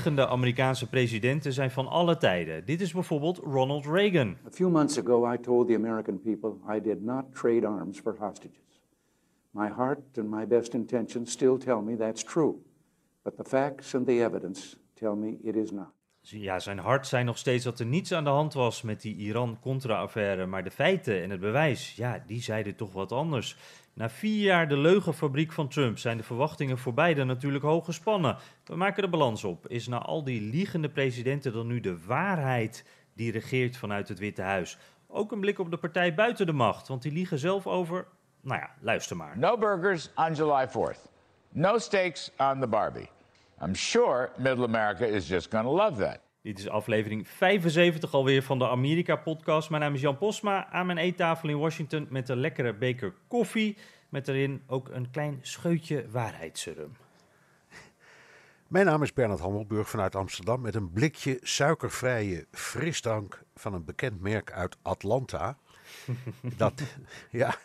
Liegende Amerikaanse presidenten zijn van alle tijden. Dit is bijvoorbeeld Ronald Reagan. A few months ago, I told the American people I did not trade arms for hostages. My heart and my best intentions still tell me that's true, but the facts and the evidence tell me it is not. Ja, zijn hart zei nog steeds dat er niets aan de hand was met die Iran-Contra-affaire, maar de feiten en het bewijs, ja, die zeiden toch wat anders. Na vier jaar de leugenfabriek van Trump zijn de verwachtingen voor beide natuurlijk hoog gespannen. We maken de balans op. Is na al die liegende presidenten dan nu de waarheid die regeert vanuit het Witte Huis? Ook een blik op de partij buiten de macht, want die liegen zelf over. Nou ja, luister maar. No burgers on July 4th. No steaks on the Barbie. I'm sure Middle America is just to love that. Dit is aflevering 75 alweer van de Amerika-podcast. Mijn naam is Jan Posma, aan mijn eettafel in Washington met een lekkere beker koffie. Met erin ook een klein scheutje waarheidsserum. Mijn naam is Bernard Hammelburg vanuit Amsterdam met een blikje suikervrije frisdrank van een bekend merk uit Atlanta. dat, ja,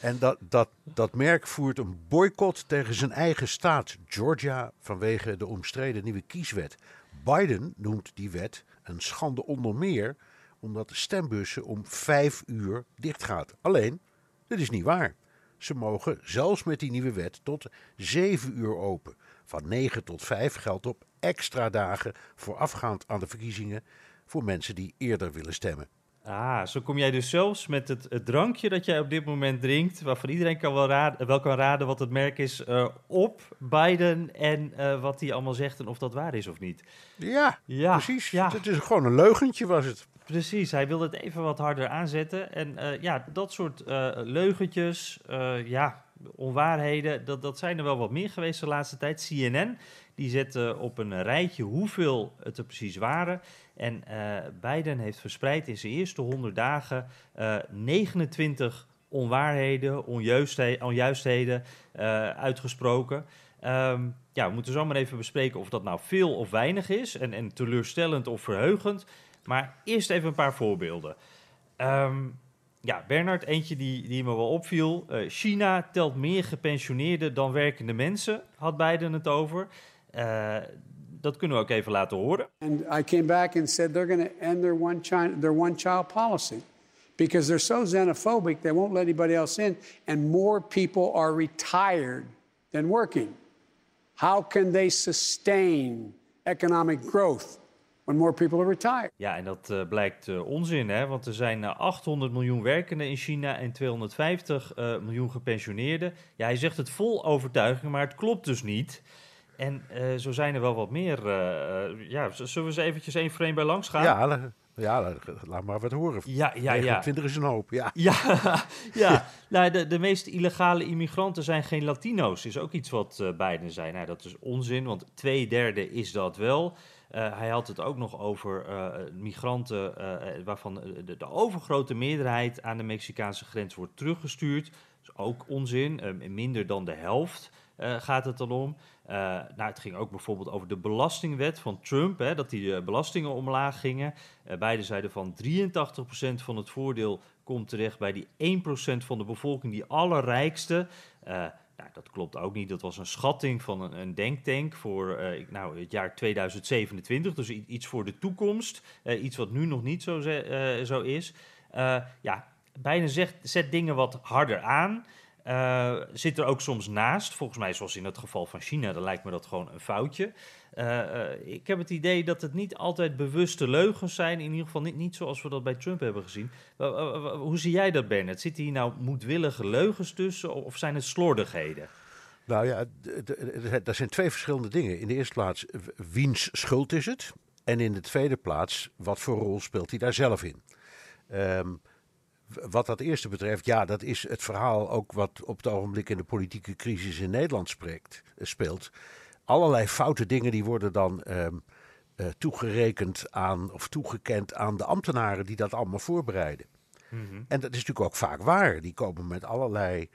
en dat, dat, dat merk voert een boycott tegen zijn eigen staat, Georgia, vanwege de omstreden nieuwe kieswet. Biden noemt die wet een schande onder meer omdat de stembussen om vijf uur dichtgaat. Alleen, dat is niet waar. Ze mogen zelfs met die nieuwe wet tot zeven uur open. Van 9 tot 5 geldt op extra dagen voorafgaand aan de verkiezingen voor mensen die eerder willen stemmen. Ah, zo kom jij dus zelfs met het, het drankje dat jij op dit moment drinkt, waarvan iedereen kan wel, raden, wel kan raden wat het merk is, uh, op Biden en uh, wat hij allemaal zegt en of dat waar is of niet. Ja, ja precies. Ja. Het is gewoon een leugentje was het. Precies, hij wilde het even wat harder aanzetten. En uh, ja, dat soort leugentjes, ja, onwaarheden, dat, dat zijn er wel wat meer geweest de laatste tijd. CNN, die zette op een rijtje hoeveel het er precies waren. En uh, Biden heeft verspreid in zijn eerste 100 dagen uh, 29 onwaarheden, onjuistheden, onjuistheden uh, uitgesproken. Um, ja, we moeten zo maar even bespreken of dat nou veel of weinig is. En, en teleurstellend of verheugend. Maar eerst even een paar voorbeelden. Um, ja, Bernard, eentje die, die me wel opviel. Uh, China telt meer gepensioneerden dan werkende mensen, had Biden het over. Uh, dat kunnen we ook even laten horen. And I came back and said they're going to end their one, China, their one child policy. Because they're so xenophobic, they won't let anybody else in. And more people are retired than working. How can they sustain economic growth? When more people are retired. Ja, en dat uh, blijkt uh, onzin, hè? want er zijn uh, eh, 800 miljoen werkenden in China en 250 miljoen gepensioneerden. Ja, hij zegt het vol overtuiging, maar het klopt dus niet. En zo zijn er wel wat meer. ja, zullen we eens eventjes één frame bij langs gaan? Ja, ja, laat maar wat horen. Ja, ja, ja. 20 is een hoop, ja. Ja, ja. nou, de, de meest illegale immigranten zijn geen Latino's. Is ook iets wat uh, Biden zei. Nou, dat is onzin, want twee derde is dat wel. Uh, hij had het ook nog over uh, migranten waarvan de, de, overgrote meerderheid aan de Mexicaanse grens wordt teruggestuurd. Dat is ook onzin, minder dan de helft. Gaat het dan om. Nou, het ging ook bijvoorbeeld over de belastingwet van Trump, hè, dat die belastingen omlaag gingen. beide zeiden van 83% van het voordeel komt terecht bij die 1% van de bevolking, die allerrijkste. Nou, dat klopt ook niet. Dat was een schatting van een, een denktank voor nou, het jaar 2027, dus iets voor de toekomst. iets wat nu nog niet zo, zo is. ja, Bijna zegt, zet dingen wat harder aan. Zit er ook soms naast. Volgens mij, zoals in het geval van China, dan lijkt me dat gewoon een foutje. Uh, uh, ik heb het idee dat het niet altijd bewuste leugens zijn. In ieder geval niet, niet zoals we dat bij Trump hebben gezien. hoe zie jij dat, Bernard? Zitten hier nou moedwillige leugens tussen of zijn het slordigheden? Nou ja, dat zijn twee verschillende dingen. In de eerste plaats, wiens schuld is het? En in de tweede plaats, wat voor rol speelt hij daar zelf in? Um, wat dat eerste betreft, ja, dat is het verhaal ook wat op het ogenblik in de politieke crisis in Nederland spreekt, eh, speelt. Allerlei foute dingen die worden dan ehm, eh, toegerekend aan of toegekend aan de ambtenaren die dat allemaal voorbereiden. En dat is natuurlijk ook vaak waar. Die komen met allerlei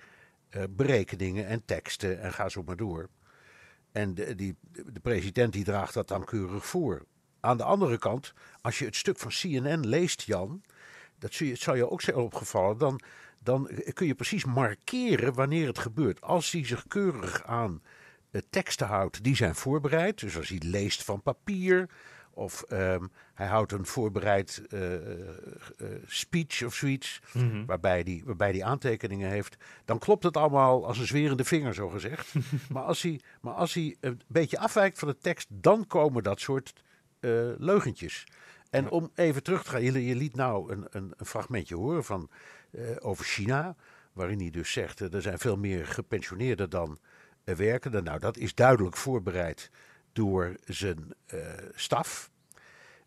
eh, berekeningen en teksten en ga zo maar door. En de, die, de president die draagt dat dan keurig voor. Aan de andere kant, als je het stuk van CNN leest, Jan, dat zie je- het zal je ook zijn opgevallen, dan, dan kun je precies markeren wanneer het gebeurt. Als hij zich keurig aan teksten houdt die zijn voorbereid, dus als hij leest van papier, of ehm, hij houdt een voorbereid eh, eh, eh, speech of zoiets, waarbij hij waarbij die aantekeningen heeft, dan klopt het allemaal als een zwerende vinger, zo gezegd. maar, als hij, maar als hij een beetje afwijkt van de tekst, dan komen dat soort leugentjes. En om even terug te gaan, je, je liet nou een, een, een fragmentje horen van, over China, waarin hij dus zegt, er zijn veel meer gepensioneerden dan werkenden. Nou, dat is duidelijk voorbereid door zijn eh, staf.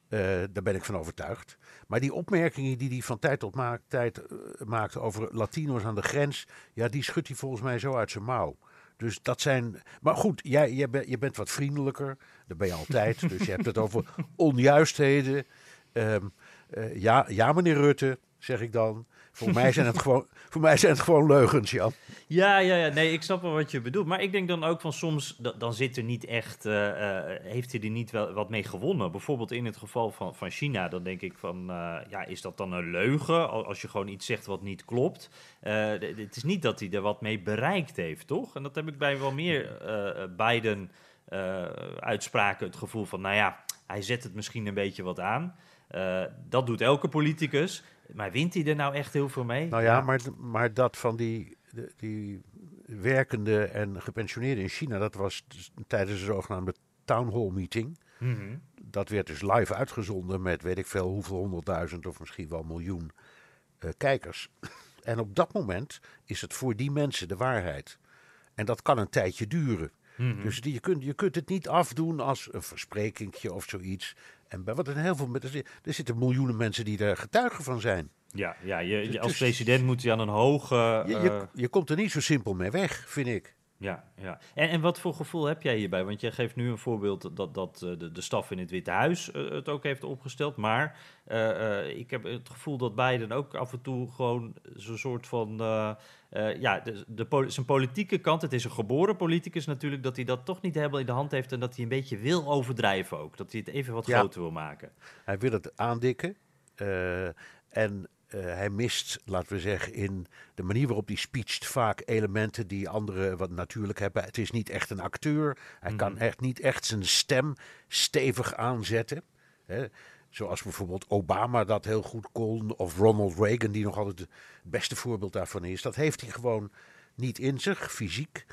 Eh, daar ben ik van overtuigd. Maar die opmerkingen die hij van tijd tot ma- tijd eh, maakt over Latino's aan de grens, ja, die schudt hij volgens mij zo uit zijn mouw. Dus dat zijn. Maar goed, jij, jij bent, je bent wat vriendelijker. Dat ben je altijd. dus je hebt het over onjuistheden. Ehm, eh, ja, ja, meneer Rutte, zeg ik dan. Voor mij zijn het gewoon, voor mij zijn het gewoon leugens, Jan. Ja, ja, ja, nee, ik snap wel wat je bedoelt. Maar ik denk dan ook van soms, da- dan zit er niet echt, eh, eh, heeft hij er niet wel wat mee gewonnen. Bijvoorbeeld in het geval van, van China, dan denk ik van, eh, ja, is dat dan een leugen? Al- Als je gewoon iets zegt wat niet klopt. Het is niet dat hij er wat mee bereikt heeft, toch? En dat heb ik bij wel meer eh Biden eh, uitspraken het gevoel van, nou ja, hij zet het misschien een beetje wat aan. Dat doet elke politicus. Maar wint hij er nou echt heel veel mee? Nou ja, maar, maar dat van die, die werkende en gepensioneerden in China, dat was dus tijdens de zogenaamde town hall meeting. Mhm. Dat werd dus live uitgezonden met weet ik veel hoeveel honderdduizend of misschien wel miljoen eh, kijkers. En op dat moment is het voor die mensen de waarheid. En dat kan een tijdje duren. Mhm. Dus die, je, kunt, je kunt het niet afdoen als een versprekingje of zoiets. En bij wat er heel veel met, er, zit- er zitten miljoenen mensen die daar getuigen van zijn. Ja, ja je, je- Dus- als dus- president moet je aan een hoge. Je, eh, je, je komt er niet zo simpel mee weg, vind ik. Ja, ja. En, en wat voor gevoel heb jij hierbij? Want jij geeft nu een voorbeeld dat, dat eh, de, de staf in het Witte Huis eh, het ook heeft opgesteld. Maar eh, ik heb het gevoel dat Biden ook af en toe gewoon zo'n soort van. ja, de, de, zijn politieke kant. Het is een geboren politicus natuurlijk. Dat hij dat toch niet helemaal in de hand heeft. En dat hij een beetje wil overdrijven ook. Dat hij het even wat Ja. groter wil maken. Hij wil het aandikken. en eh, hij mist, laten we zeggen, in de manier waarop hij speecht vaak elementen die anderen wat natuurlijk hebben. Het is niet echt een acteur. Hij kan echt niet echt zijn stem stevig aanzetten. Hè. Zoals bijvoorbeeld Obama dat heel goed kon. Of Ronald Reagan, die nog altijd het beste voorbeeld daarvan is. Dat heeft hij gewoon niet in zich, fysiek.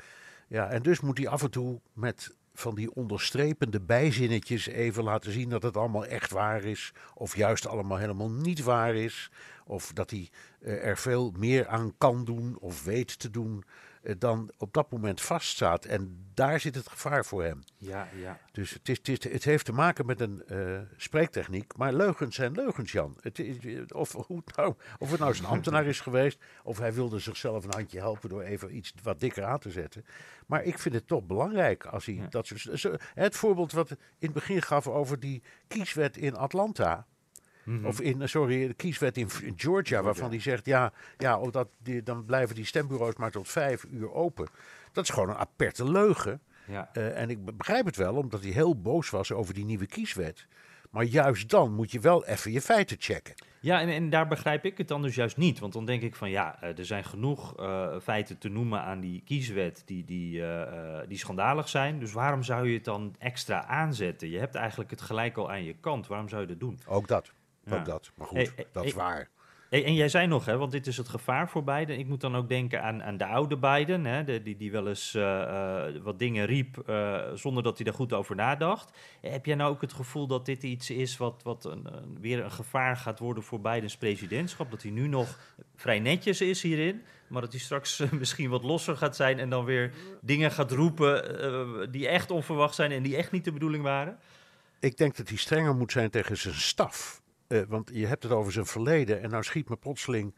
Ja, en dus moet hij af en toe met van die onderstrepende bijzinnetjes even laten zien dat het allemaal echt waar is. Of juist allemaal helemaal niet waar is. Of dat hij eh, er veel meer aan kan doen of weet te doen dan op dat moment vaststaat. En daar zit het gevaar voor hem. Ja, ja. Dus het, is, het, is- het heeft te maken met een eh, spreektechniek. Maar leugens zijn leugens, Jan. Het is, of, hoe het nou, of het nou zijn ambtenaar is geweest. Of hij wilde zichzelf een handje helpen door even iets wat dikker aan te zetten. Maar ik vind het toch belangrijk als hij dat soort. zo- Het voorbeeld wat in het begin gaf over die kieswet in Atlanta. Of in, sorry, de kieswet in, Georgia, waarvan hij zegt, ja, ja omdat die, dan blijven die stembureaus maar tot vijf uur open. Dat is gewoon een aperte leugen. ja. Eh, en ik be- begrijp het wel, omdat hij heel boos was over die nieuwe kieswet. Maar juist dan moet je wel even je feiten checken. Ja, en, en daar begrijp ik het dan dus juist niet. Want dan denk ik van ja, eh, er zijn genoeg eh, feiten te noemen aan die kieswet die, die, eh, eh, die schandalig zijn. Dus waarom zou je het dan extra aanzetten? Je hebt eigenlijk het gelijk al aan je kant. Waarom zou je dat doen? Ook dat. Ook dat. Maar goed, Hey, dat is hey. waar. Hey, en jij zei nog, hè, want dit is het gevaar voor Biden. Ik moet dan ook denken aan, aan de oude Biden, hè, de, die, die wel eens eh, eh, wat dingen riep eh, zonder dat hij daar goed over nadacht. Heb jij nou ook het gevoel dat dit iets is wat, wat een, een- weer een gevaar gaat worden voor Bidens presidentschap? Dat hij nu nog vrij netjes is hierin, maar dat hij straks misschien wat losser gaat zijn en dan weer dingen gaat roepen die echt onverwacht zijn en die echt niet de bedoeling waren? Ik denk dat hij strenger moet zijn tegen zijn staf. Eh, want je hebt het over zijn verleden en nou schiet me plotseling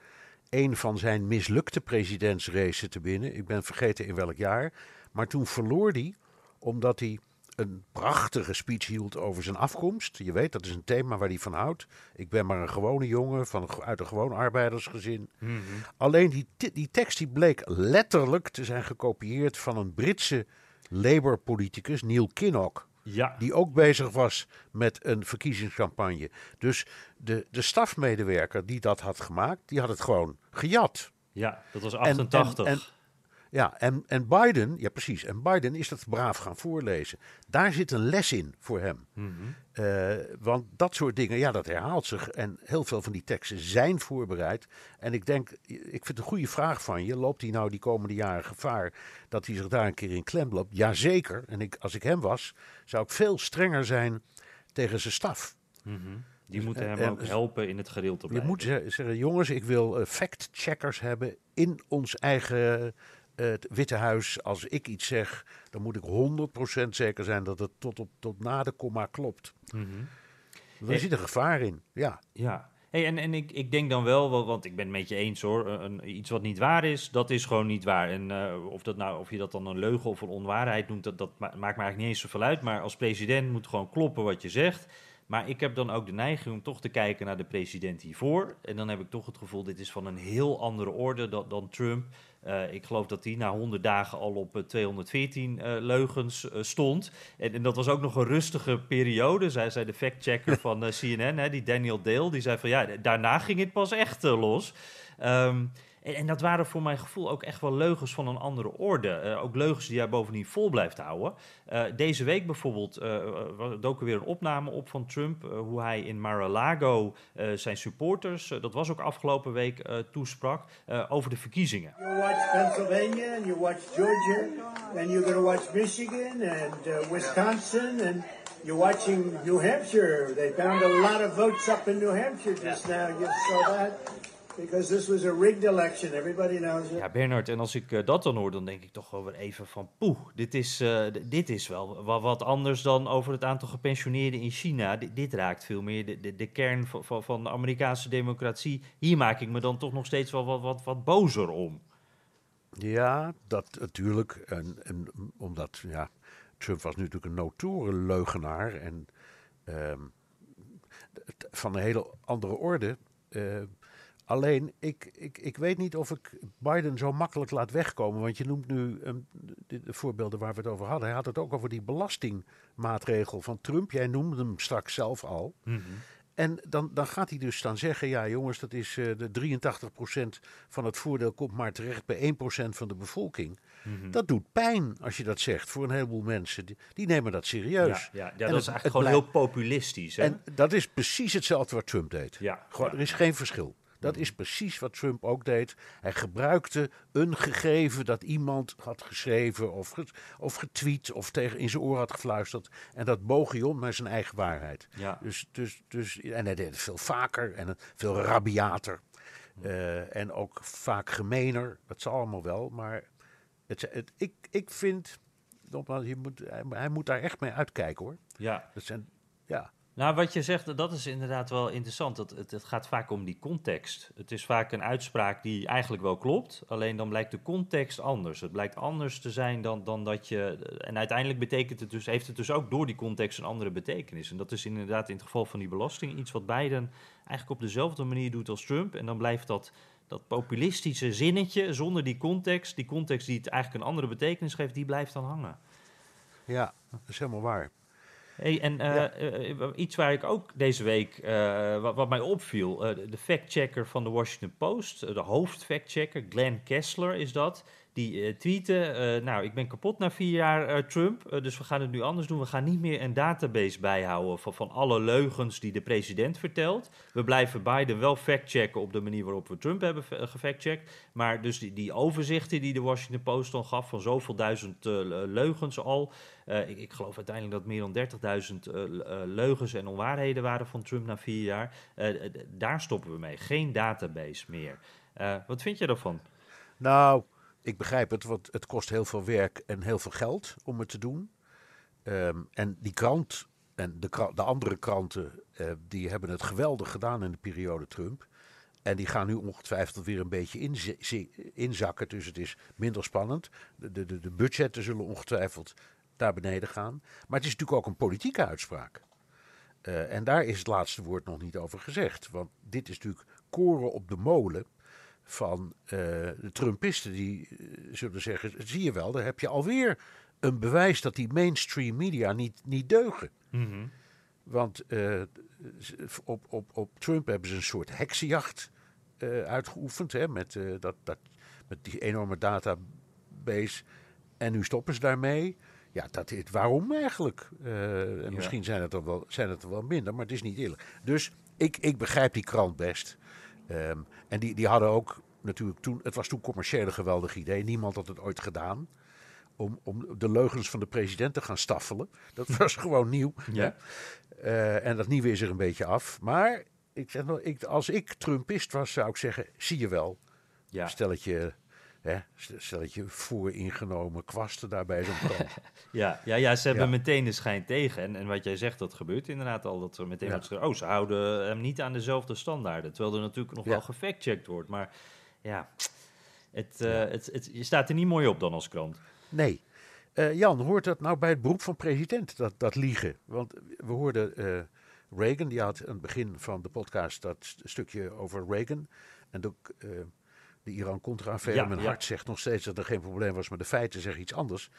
een van zijn mislukte presidentsraces te binnen. Ik ben vergeten in welk jaar. Maar toen verloor hij omdat hij een prachtige speech hield over zijn afkomst. Je weet, dat is een thema waar hij van houdt. Ik ben maar een gewone jongen van, uit een gewoon arbeidersgezin. Alleen die, die tekst die bleek letterlijk te zijn gekopieerd van een Britse Labour-politicus, Neil Kinnock. Ja. Die ook bezig was met een verkiezingscampagne. Dus de, de stafmedewerker die dat had gemaakt, die had het gewoon gejat. Ja, dat was En- 88. En, en, ja, en, en Biden, ja precies, en Biden is dat braaf gaan voorlezen. Daar zit een les in voor hem. Eh, want dat soort dingen, ja, dat herhaalt zich. En heel veel van die teksten zijn voorbereid. En ik denk, ik vind het een goede vraag van je. Loopt hij nou die komende jaren gevaar dat hij zich daar een keer in klem loopt? Jazeker. En ik, als ik hem was, zou ik veel strenger zijn tegen zijn staf. die moeten hem en- ook helpen in het gereel te Je moet ze- zeggen, jongens, ik wil eh, fact-checkers hebben in ons eigen eh, het Witte Huis. Als ik iets zeg, dan moet ik 100% zeker zijn dat het tot, op, tot na de komma klopt. Er Eh, zit een gevaar in, ja. Ja. Hey, en en ik, ik denk dan wel, wa- want ik ben het met je eens hoor, een, iets wat niet waar is, dat is gewoon niet waar. En eh, of, dat nou, of je dat dan een leugen of een onwaarheid noemt, dat, dat ma- maakt me eigenlijk niet eens zoveel uit. Maar als president moet gewoon kloppen wat je zegt. Maar ik heb dan ook de neiging om toch te kijken naar de president hiervoor. En dan heb ik toch het gevoel, dit is van een heel andere orde dan, dan Trump. Eh, ik geloof dat hij na 100 dagen al op eh, 214 eh, leugens eh, stond. En, en dat was ook nog een rustige periode, zei, zei de factchecker van CNN, hè, die Daniel Dale. Die zei van ja, daarna ging het pas echt los. Ehm, en, en dat waren voor mijn gevoel ook echt wel leugens van een andere orde. Eh, ook leugens die hij bovendien vol blijft houden. Eh, deze week bijvoorbeeld uh, dook er weer een opname op van Trump. eh, hoe hij in Mar-a-Lago eh, zijn supporters, eh, dat was ook afgelopen week, eh, toesprak eh, over de verkiezingen. You watch Pennsylvania and you watch Georgia and you're going to watch Michigan and uh, Wisconsin and you're watching New Hampshire. They found a lot of votes up in New Hampshire just now. You saw that because this was a rigged election. Everybody knows it. Ja, Bernard, en als ik eh, dat dan hoor, dan denk ik toch wel weer even van poeh, dit is, eh, dit is wel wa- wat anders dan over het aantal gepensioneerden in China. D- dit raakt veel meer de, de, de kern van, van, van de Amerikaanse democratie. Hier maak ik me dan toch nog steeds wel wat, wat, wat bozer om. Ja, dat natuurlijk. En, en omdat, ja, Trump was natuurlijk een notoren leugenaar en ehm, van een hele andere orde. Eh, alleen, ik, ik, ik weet niet of ik Biden zo makkelijk laat wegkomen. Want je noemt nu ehm, de, de voorbeelden waar we het over hadden. Hij had het ook over die belastingmaatregel van Trump. Jij noemde hem straks zelf al. En dan, dan gaat hij dus staan zeggen: ja, jongens, dat is eh, de 83% van het voordeel komt maar terecht bij 1% van de bevolking. Dat doet pijn als je dat zegt voor een heleboel mensen. Die, die nemen dat serieus. Ja, ja, dat het- is eigenlijk gewoon heel populistisch. Hè? En dat is precies hetzelfde wat Trump deed. Ja, Gewoon, ja, er is geen verschil. Dat is precies wat Trump ook deed. Hij gebruikte een gegeven dat iemand had geschreven of, ge- of getweet of tegen in zijn oor had gefluisterd. En dat boog hij om naar zijn eigen waarheid. Ja. Dus, dus, dus, en hij deed het veel vaker en veel rabiater. Eh, en ook vaak gemener. Dat zal allemaal wel. Maar het, het, ik, ik vind, nogmaals, je moet, hij, hij moet daar echt mee uitkijken hoor. ja. Dat zijn, ja. Nou, wat je zegt, dat is inderdaad wel interessant. Het, het, het gaat vaak om die context. Het is vaak een uitspraak die eigenlijk wel klopt, alleen dan blijkt de context anders. Het blijkt anders te zijn dan, dan dat je. En uiteindelijk betekent het dus, heeft het dus ook door die context een andere betekenis. En dat is inderdaad in het geval van die belasting iets wat Biden eigenlijk op dezelfde manier doet als Trump. En dan blijft dat, dat populistische zinnetje zonder die context, die context die het eigenlijk een andere betekenis geeft, die blijft dan hangen. ja, dat is helemaal waar. Hey, en eh, eh, iets waar ik ook deze week, eh, wat, wat mij opviel, eh, de- factchecker van de Washington Post, eh, de hoofdfactchecker, Glenn Kessler is dat, die eh tweette, eh, nou, ik ben kapot na vier jaar eh, Trump, dus we gaan het nu anders doen. We gaan niet meer een database bijhouden van, alle leugens die de president vertelt. We blijven Biden wel factchecken op de manier waarop we Trump hebben fa- gefactcheckt. Maar dus die, die overzichten die de Washington Post dan gaf van zoveel duizend leugens al, ik, ik geloof uiteindelijk dat meer dan 30.000 eh, l- eh, leugens en onwaarheden waren van Trump na vier jaar. Daar stoppen we mee. Geen database meer. Wat vind je daarvan? Nou, ik begrijp het, want het kost heel veel werk en heel veel geld om het te doen. Ehm, en die krant en de, de andere kranten eh, die hebben het geweldig gedaan in de periode Trump. En die gaan nu ongetwijfeld weer een beetje inzakken. Dus het is minder spannend. De, de, de, budgetten zullen ongetwijfeld naar beneden gaan. Maar het is natuurlijk ook een politieke uitspraak. Eh, en daar is het laatste woord nog niet over gezegd. Want dit is natuurlijk koren op de molen van eh, de Trumpisten. Die eh, zullen zeggen, zie je wel, daar heb je alweer een bewijs dat die mainstream media niet, niet deugen. Want eh, op, op, op Trump hebben ze een soort heksenjacht uitgeoefend. Hè, met, dat, dat, met die enorme database. En nu stoppen ze daarmee. Ja, dat is, waarom eigenlijk? En Misschien zijn het, er wel, zijn het er wel minder, maar het is niet eerlijk. Dus ik, ik begrijp die krant best. Ehm, en die, die hadden ook natuurlijk toen... Het was toen commercieel een geweldig idee. Niemand had het ooit gedaan. Om, om de leugens van de president te gaan staffelen. Dat was gewoon nieuw. Ja. Eh, en dat nieuwe is er een beetje af. Maar ik zeg nog, ik, als ik Trumpist was, zou ik zeggen: zie je wel. Ja. Stelletje, hè, st- stelletje vooringenomen kwasten daarbij zo'n krant. Ja, ja, ja, ze hebben Ja. meteen de schijn tegen. En, en wat jij zegt, dat gebeurt inderdaad al. Dat er meteen Ja. oh, ze houden hem niet aan dezelfde standaarden. Terwijl er natuurlijk nog Ja. wel gefactcheckt wordt. Maar ja, het, eh, het, het, je staat er niet mooi op dan als krant. Nee. Eh, Jan, hoort dat nou bij het beroep van president, dat, dat liegen? Want we hoorden eh, Reagan, die had aan het begin van de podcast dat st- stukje over Reagan. En ook de Iran-Contra-affaire. Ja, Mijn ja. hart zegt nog steeds dat er geen probleem was, maar de feiten zeggen iets anders.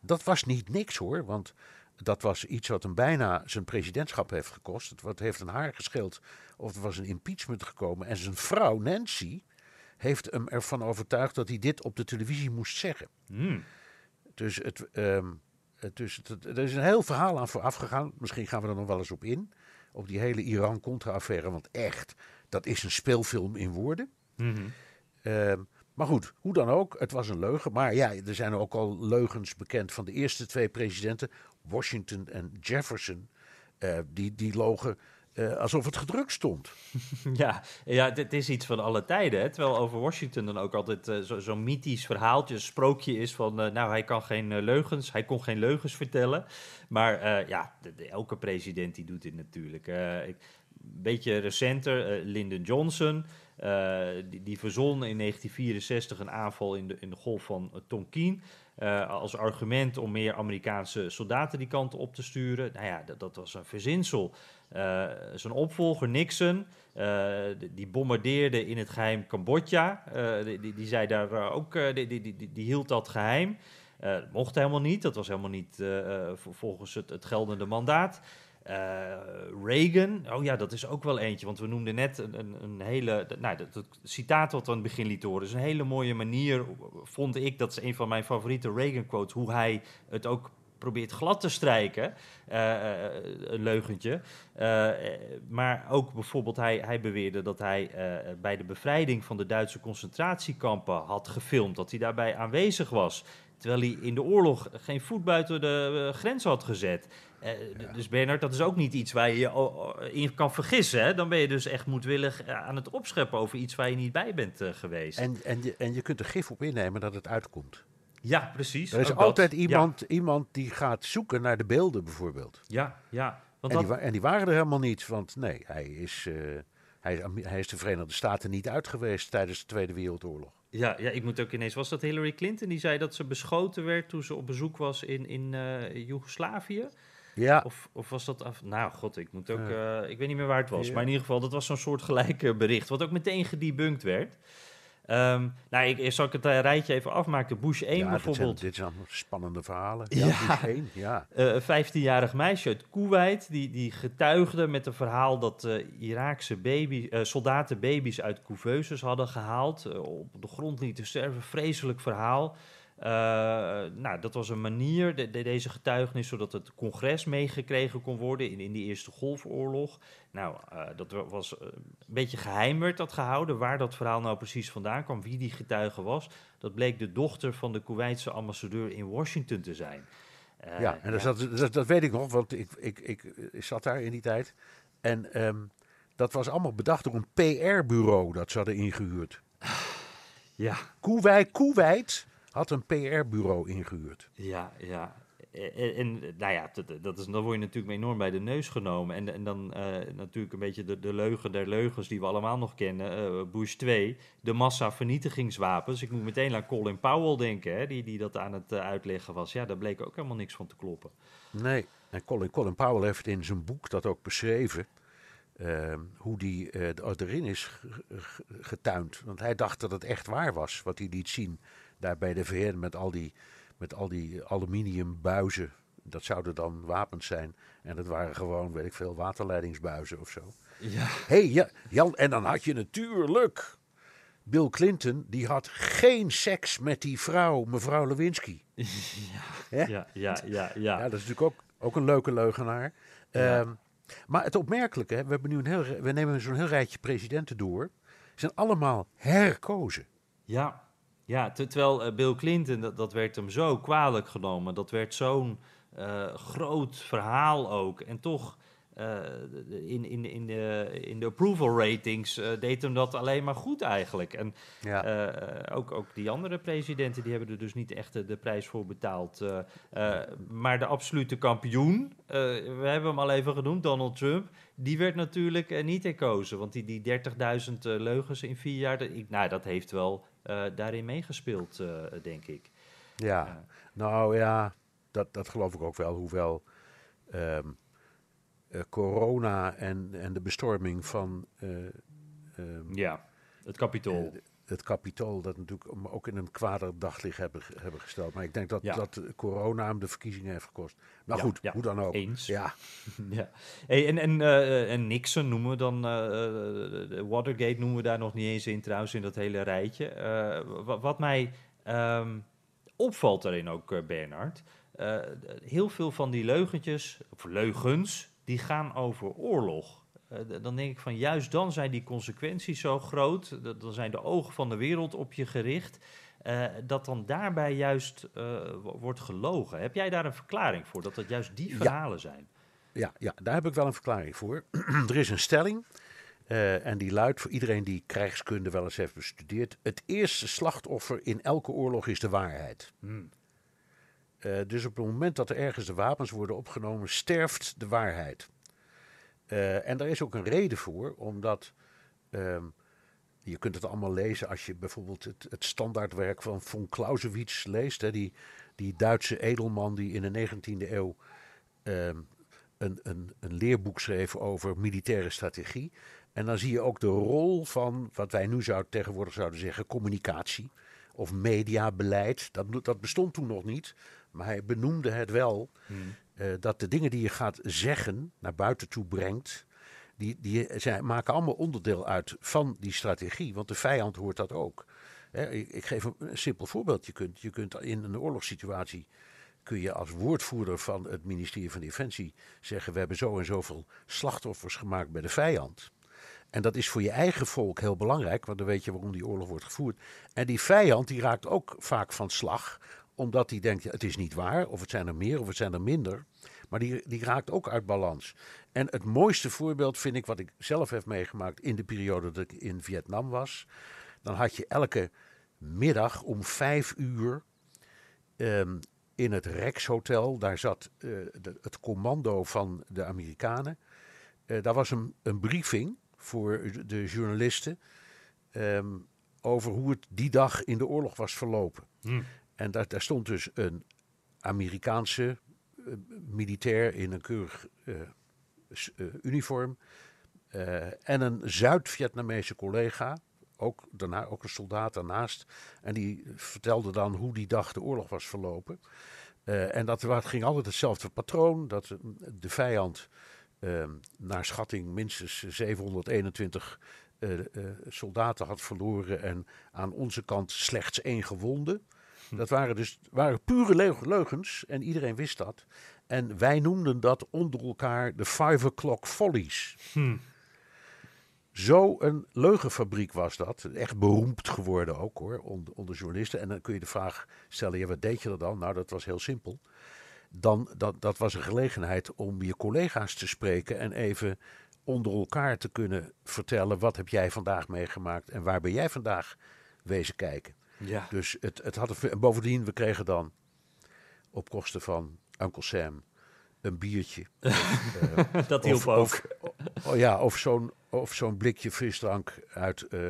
Dat was niet niks hoor, want dat was iets wat hem bijna zijn presidentschap heeft gekost. Het wat heeft een haar gescheeld of er was een impeachment gekomen. En zijn vrouw Nancy heeft hem ervan overtuigd dat hij dit op de televisie moest zeggen. Dus, het, ehm, het, dus het, er is een heel verhaal aan vooraf gegaan. Misschien gaan we er nog wel eens op in. Op die hele Iran-Contra-affaire. Want echt, dat is een speelfilm in woorden. Ehm, maar goed, hoe dan ook, het was een leugen. Maar ja, er zijn ook al leugens bekend van de eerste twee presidenten, Washington en Jefferson. Eh, die, die logen eh, alsof het gedrukt stond. Ja, ja, dit is iets van alle tijden. Terwijl over Washington dan ook altijd eh, zo- zo'n mythisch verhaaltje, sprookje is van... nou, hij kan geen leugens, hij kon geen leugens vertellen. Maar ja, elke president die doet dit natuurlijk. Een beetje recenter, Lyndon Johnson... eh, die, die verzon in 1964 een aanval in de, in de golf van eh, Tonkin... eh, als argument om meer Amerikaanse soldaten die kant op te sturen. Nou ja, dat, dat was een verzinsel. Zijn opvolger Nixon, die- bombardeerde in het geheim Cambodja. Die, die, die zei daar ook, die, die, hield dat geheim. Eh, dat mocht helemaal niet, dat was helemaal niet vol- volgens het, het geldende mandaat. Eh, Reagan, oh ja, dat is ook wel eentje, want we noemden net een, een, een hele, nou, dat, citaat wat we aan het begin lieten horen, is een hele mooie manier, vond ik, dat is een van mijn favoriete Reagan-quotes, hoe hij het ook probeert glad te strijken, eh, eh, een leugentje. Maar ook bijvoorbeeld, hij, hij beweerde dat hij bij de bevrijding van de Duitse concentratiekampen had gefilmd, dat hij daarbij aanwezig was. Terwijl hij in de oorlog geen voet buiten de grens had gezet. Eh, Dus Bernard, dat is ook niet iets waar je je in kan vergissen. Hè? Dan ben je dus echt moedwillig eh, aan het opscheppen over iets waar je niet bij bent eh, geweest. En, en, je, en je kunt er gif op innemen dat het uitkomt. ja, precies. Er is ook dat. altijd Ja, iemand, iemand die gaat zoeken naar de beelden bijvoorbeeld. Ja, ja. Want En dat, die, wa- en die waren er helemaal niet, want nee, hij is, eh, hij, hij is de Verenigde Staten niet uit geweest tijdens de Tweede Wereldoorlog. ja, ja, ik moet ook ineens... Was dat Hillary Clinton die zei dat ze beschoten werd toen ze op bezoek was in, in eh, Joegoslavië? Ja, Of, of was dat af... Nou, god, ik moet ook... eh, ik weet niet meer waar het was. Ja. Maar in ieder geval, dat was zo'n soort gelijke bericht. Wat ook meteen gedebunked werd. Ehm, nou, ik, zal ik het eh, rijtje even afmaken. Bush 1 ja dit, zijn, bijvoorbeeld. dit zijn allemaal spannende verhalen. Ja. Ja, Bush ja. Eh, een 15-jarig meisje uit Kuwait, die, die getuigde met een verhaal dat eh, Iraakse baby, eh, soldaten baby's uit couveuses hadden gehaald, eh, op de grond lieten sterven. Vreselijk verhaal. Eh, nou, dat was een manier, de, de- deze getuigenis, zodat het congres meegekregen kon worden in, in die Eerste Golfoorlog. Nou, eh, dat wa- was eh, een beetje geheim werd dat gehouden, waar dat verhaal nou precies vandaan kwam, wie die getuige was. Dat bleek de dochter van de Kuwaitse ambassadeur in Washington te zijn. Ja, en dat, Dat, dat, dat weet ik nog, want ik, ik, ik, ik zat daar in die tijd. En ehm, dat was allemaal bedacht door een PR-bureau dat ze hadden ingehuurd. Ja, Kuwait, Kuwait had een PR-bureau ingehuurd. ja, ja. en, en, nou ja, dat, dat is, dan word je natuurlijk enorm bij de neus genomen. En, en dan uh, natuurlijk een beetje de, de leugen der leugens die we allemaal nog kennen. Uh, Bush 2, de massavernietigingswapens. Ik moet meteen aan Colin Powell denken, hè, die, die dat aan het uh, uitleggen was. Ja, daar bleek ook helemaal niks van te kloppen. Nee, en Colin, Colin Powell heeft in zijn boek dat ook beschreven. Ehm, hoe die erin is getuind. Want hij dacht dat het echt waar was wat hij liet zien daar bij de VN met al die met al die aluminiumbuizen. Dat zouden dan wapens zijn. En dat waren gewoon, weet ik veel, waterleidingsbuizen of zo. Ja. hey, ja, Jan, en dan had je natuurlijk Bill Clinton, die had geen seks met die vrouw, mevrouw Lewinsky. Ja, ja, ja, ja, ja. dat is natuurlijk ook, ook een leuke leugenaar. Ja. Um, maar het opmerkelijke, we, hebben nu een heel, we nemen zo'n heel rijtje presidenten door. Ze zijn allemaal herkozen. Ja, ja, terwijl uh, Bill Clinton, dat, dat werd hem zo kwalijk genomen. Dat werd zo'n uh, groot verhaal ook. En toch, uh, in, in, in, de, in de approval ratings deed hem dat alleen maar goed eigenlijk. En ja. ook, ook die andere presidenten, die hebben er dus niet echt de prijs voor betaald. maar de absolute kampioen, we hebben hem al even genoemd, Donald Trump... Die werd natuurlijk niet herkozen, want die, die 30.000 leugens in vier jaar, dat, nou, dat heeft wel daarin meegespeeld, uh, denk ik. Ja, nou ja, dat, dat geloof ik ook wel. Hoewel um, uh, corona en, en de bestorming van. Um, ja, het kapitool het kapitool dat natuurlijk ook in een kwader daglicht hebben, hebben gesteld. Maar ik denk dat, dat corona hem de verkiezingen heeft gekost. Maar goed, hoe dan ook. Eens. Ja. ja. Hey, en, en, uh, en Nixon noemen we dan, uh, Watergate noemen we daar nog niet eens in trouwens, in dat hele rijtje. Uh, wat mij um, opvalt daarin ook, Bernard, heel veel van die leugentjes, of leugens, die gaan over oorlog. Uh, dan denk ik van juist dan zijn die consequenties zo groot, dan zijn de ogen van de wereld op je gericht, uh, dat dan daarbij juist uh, wordt gelogen. Heb jij daar een verklaring voor, dat dat juist die verhalen ja. zijn? Ja, ja, daar heb ik wel een verklaring voor. er is een stelling, en die luidt voor iedereen die krijgskunde wel eens heeft bestudeerd: het eerste slachtoffer in elke oorlog is de waarheid. Hmm. dus op het moment dat er ergens de wapens worden opgenomen, sterft de waarheid. Uh, en daar is ook een reden voor, omdat um, je kunt het allemaal lezen als je bijvoorbeeld het, het standaardwerk van von Clausewitz leest. Hè, die, die Duitse edelman die in de 19e eeuw um, een, een, een leerboek schreef over militaire strategie. En dan zie je ook de rol van wat wij nu zou, tegenwoordig zouden zeggen communicatie of mediabeleid. Dat, dat bestond toen nog niet, maar hij benoemde het wel. Hmm. Uh, dat de dingen die je gaat zeggen, naar buiten toe brengt, die, die zijn, maken allemaal onderdeel uit van die strategie. Want de vijand hoort dat ook. Ik, geef een, een, simpel voorbeeld. Je kunt, je kunt in een oorlogssituatie, kun je als woordvoerder van het ministerie van Defensie zeggen, we hebben zo en zoveel slachtoffers gemaakt bij de vijand. En dat is voor je eigen volk heel belangrijk, want dan weet je waarom die oorlog wordt gevoerd. En die vijand die raakt ook vaak van slag, omdat hij denkt, het is niet waar, of het zijn er meer, of het zijn er minder. Maar die, die raakt ook uit balans. En het mooiste voorbeeld vind ik, wat ik zelf heb meegemaakt in de periode dat ik in Vietnam was. Dan had je elke middag om vijf uur um, in het Rex Hotel, daar zat de, het commando van de Amerikanen. Uh, daar was een, een briefing voor de journalisten um, over hoe het die dag in de oorlog was verlopen. Hmm. En daar, stond dus een Amerikaanse uh, militair in een keurig uh, uh, uniform. en een Zuid-Vietnamese collega, ook, daarna, ook een soldaat daarnaast. En die vertelde dan hoe die dag de oorlog was verlopen. en dat ging altijd hetzelfde patroon: dat de vijand naar schatting minstens 721 soldaten had verloren en aan onze kant slechts één gewonde. Dat waren dus waren pure leugens en iedereen wist dat. En wij noemden dat onder elkaar de Five O'Clock Follies. Hm. Zo een leugenfabriek was dat. Echt beroemd geworden ook hoor, onder, onder journalisten. En dan kun je de vraag stellen, ja, wat deed je er dan? Nou, dat was heel simpel. Dan, dat, dat was een gelegenheid om je collega's te spreken en even onder elkaar te kunnen vertellen... wat heb jij vandaag meegemaakt en waar ben jij vandaag wezen kijken. Ja. Dus het, het had een, bovendien, we kregen dan op kosten van Uncle Sam een biertje. dat hielp of, ook. Of, oh ja, of zo'n of zo'n blikje frisdrank uit eh,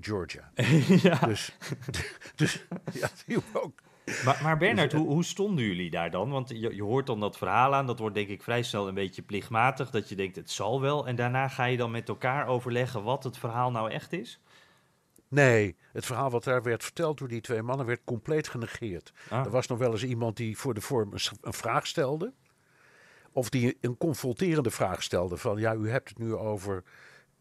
Georgia. ja. Dus, dus ja, dat hielp ook. Maar, maar Bernard, hoe, hoe stonden jullie daar dan? Want je, je hoort dan dat verhaal aan, dat wordt denk ik vrij snel een beetje plichtmatig, dat je denkt het zal wel. En daarna ga je dan met elkaar overleggen wat het verhaal nou echt is? Nee, het verhaal wat daar werd verteld door die twee mannen werd compleet genegeerd. Ah. Er was nog wel eens iemand die voor de vorm een, vraag stelde. Of die een confronterende vraag stelde van ja, u hebt het nu over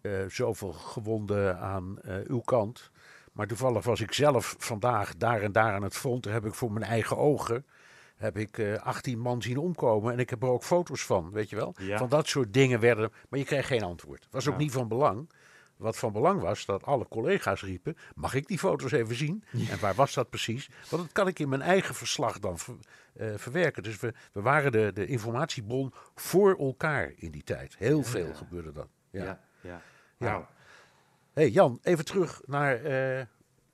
eh, zoveel gewonden aan eh, uw kant. Maar toevallig was ik zelf vandaag daar en daar aan het front. Daar heb ik voor mijn eigen ogen heb ik eh 18 man zien omkomen. En ik heb er ook foto's van, weet je wel. Ja. Van dat soort dingen werden. Maar je kreeg geen antwoord. Was ook Ja. niet van belang. Wat van belang was, dat alle collega's riepen: Mag ik die foto's even zien? En waar was dat precies? Want dat kan ik in mijn eigen verslag dan ver- eh, verwerken. Dus we, we waren de, de informatiebron voor elkaar in die tijd. Heel veel gebeurde dat. Ja. ja. ja. Wauw. hey Jan, even terug naar eh,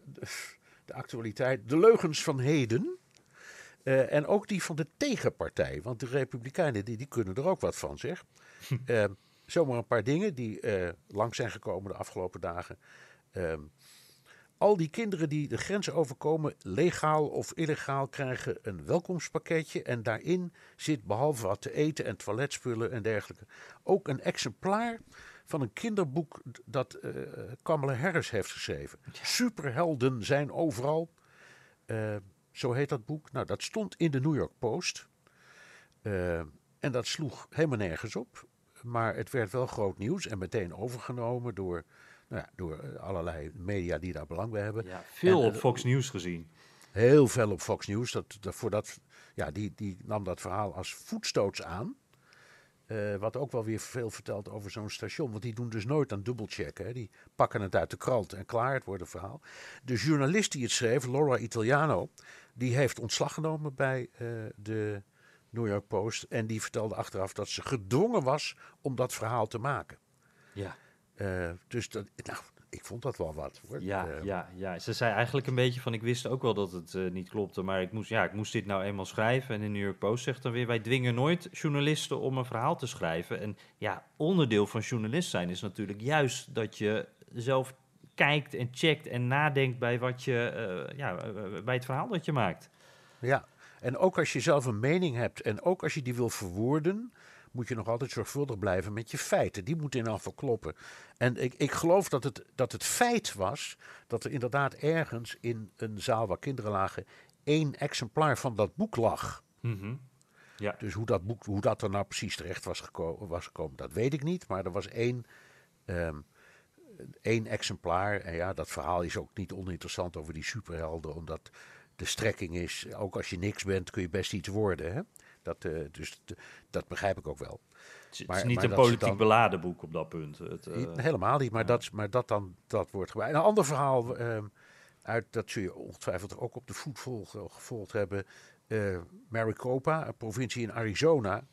de, de actualiteit. De leugens van heden. Eh, en ook die van de tegenpartij. Want de Republikeinen die, die kunnen er ook wat van, zeg. Zomaar een paar dingen die eh, lang zijn gekomen de afgelopen dagen. Ehm, al die kinderen die de grens overkomen, legaal of illegaal, krijgen een welkomstpakketje. En daarin zit behalve wat te eten en toiletspullen en dergelijke, ook een exemplaar van een kinderboek dat eh Kamala Harris heeft geschreven. Superhelden zijn overal. Eh, zo heet dat boek. Nou, dat stond in de New York Post. Eh, en dat sloeg helemaal nergens op. Maar het werd wel groot nieuws en meteen overgenomen door, nou ja, door eh, allerlei media die daar belang bij hebben. Ja, veel En, op eh, Fox News gezien. Heel veel op Fox News. Dat, dat, voor dat, ja, die, die nam dat verhaal als voetstoots aan. Eh, wat ook wel weer veel vertelt over zo'n station. Want die doen dus nooit aan dubbelchecken. Hè. Die pakken het uit de krant en klaar, het wordt een verhaal. De journalist die het schreef, Laura Italiano, die heeft ontslag genomen bij de New York Post. En die vertelde achteraf dat ze gedwongen was om dat verhaal te maken. Ja. Eh, dus dat, nou, ik vond dat wel wat. Hoor. Ja, Eh, ja, ja, ze zei eigenlijk een beetje van, ik wist ook wel dat het eh, niet klopte, maar ik moest, ja, ik moest dit nou eenmaal schrijven. En de New York Post zegt dan weer, wij dwingen nooit journalisten om een verhaal te schrijven. En ja, onderdeel van journalist zijn is natuurlijk juist dat je zelf kijkt en checkt en nadenkt bij, wat je, ja, bij het verhaal dat je maakt. Ja, en ook als je zelf een mening hebt en ook als je die wil verwoorden, moet je nog altijd zorgvuldig blijven met je feiten. Die moeten in afval kloppen. En ik, ik geloof dat het, dat het feit was dat er inderdaad ergens in een zaal waar kinderen lagen één exemplaar van dat boek lag. Mhm. Ja, Dus hoe dat, boek, hoe dat er nou precies terecht was, geko was gekomen, dat weet ik niet. Maar er was één, ehm, één exemplaar. En ja, dat verhaal is ook niet oninteressant over die superhelden. Omdat de strekking is, ook als je niks bent, kun je best iets worden. Hè? Dat, eh, dus dat begrijp ik ook wel. het is, Maar- het is niet maar een politiek dan- beladen boek op dat punt. Het, eh, Helemaal niet, maar, dat, maar dat dan dat wordt gebruikt. Een ander verhaal, ehm, uit, dat zul je ongetwijfeld ook op de voet volgen- gevolgd hebben. eh, Maricopa, een provincie in Arizona.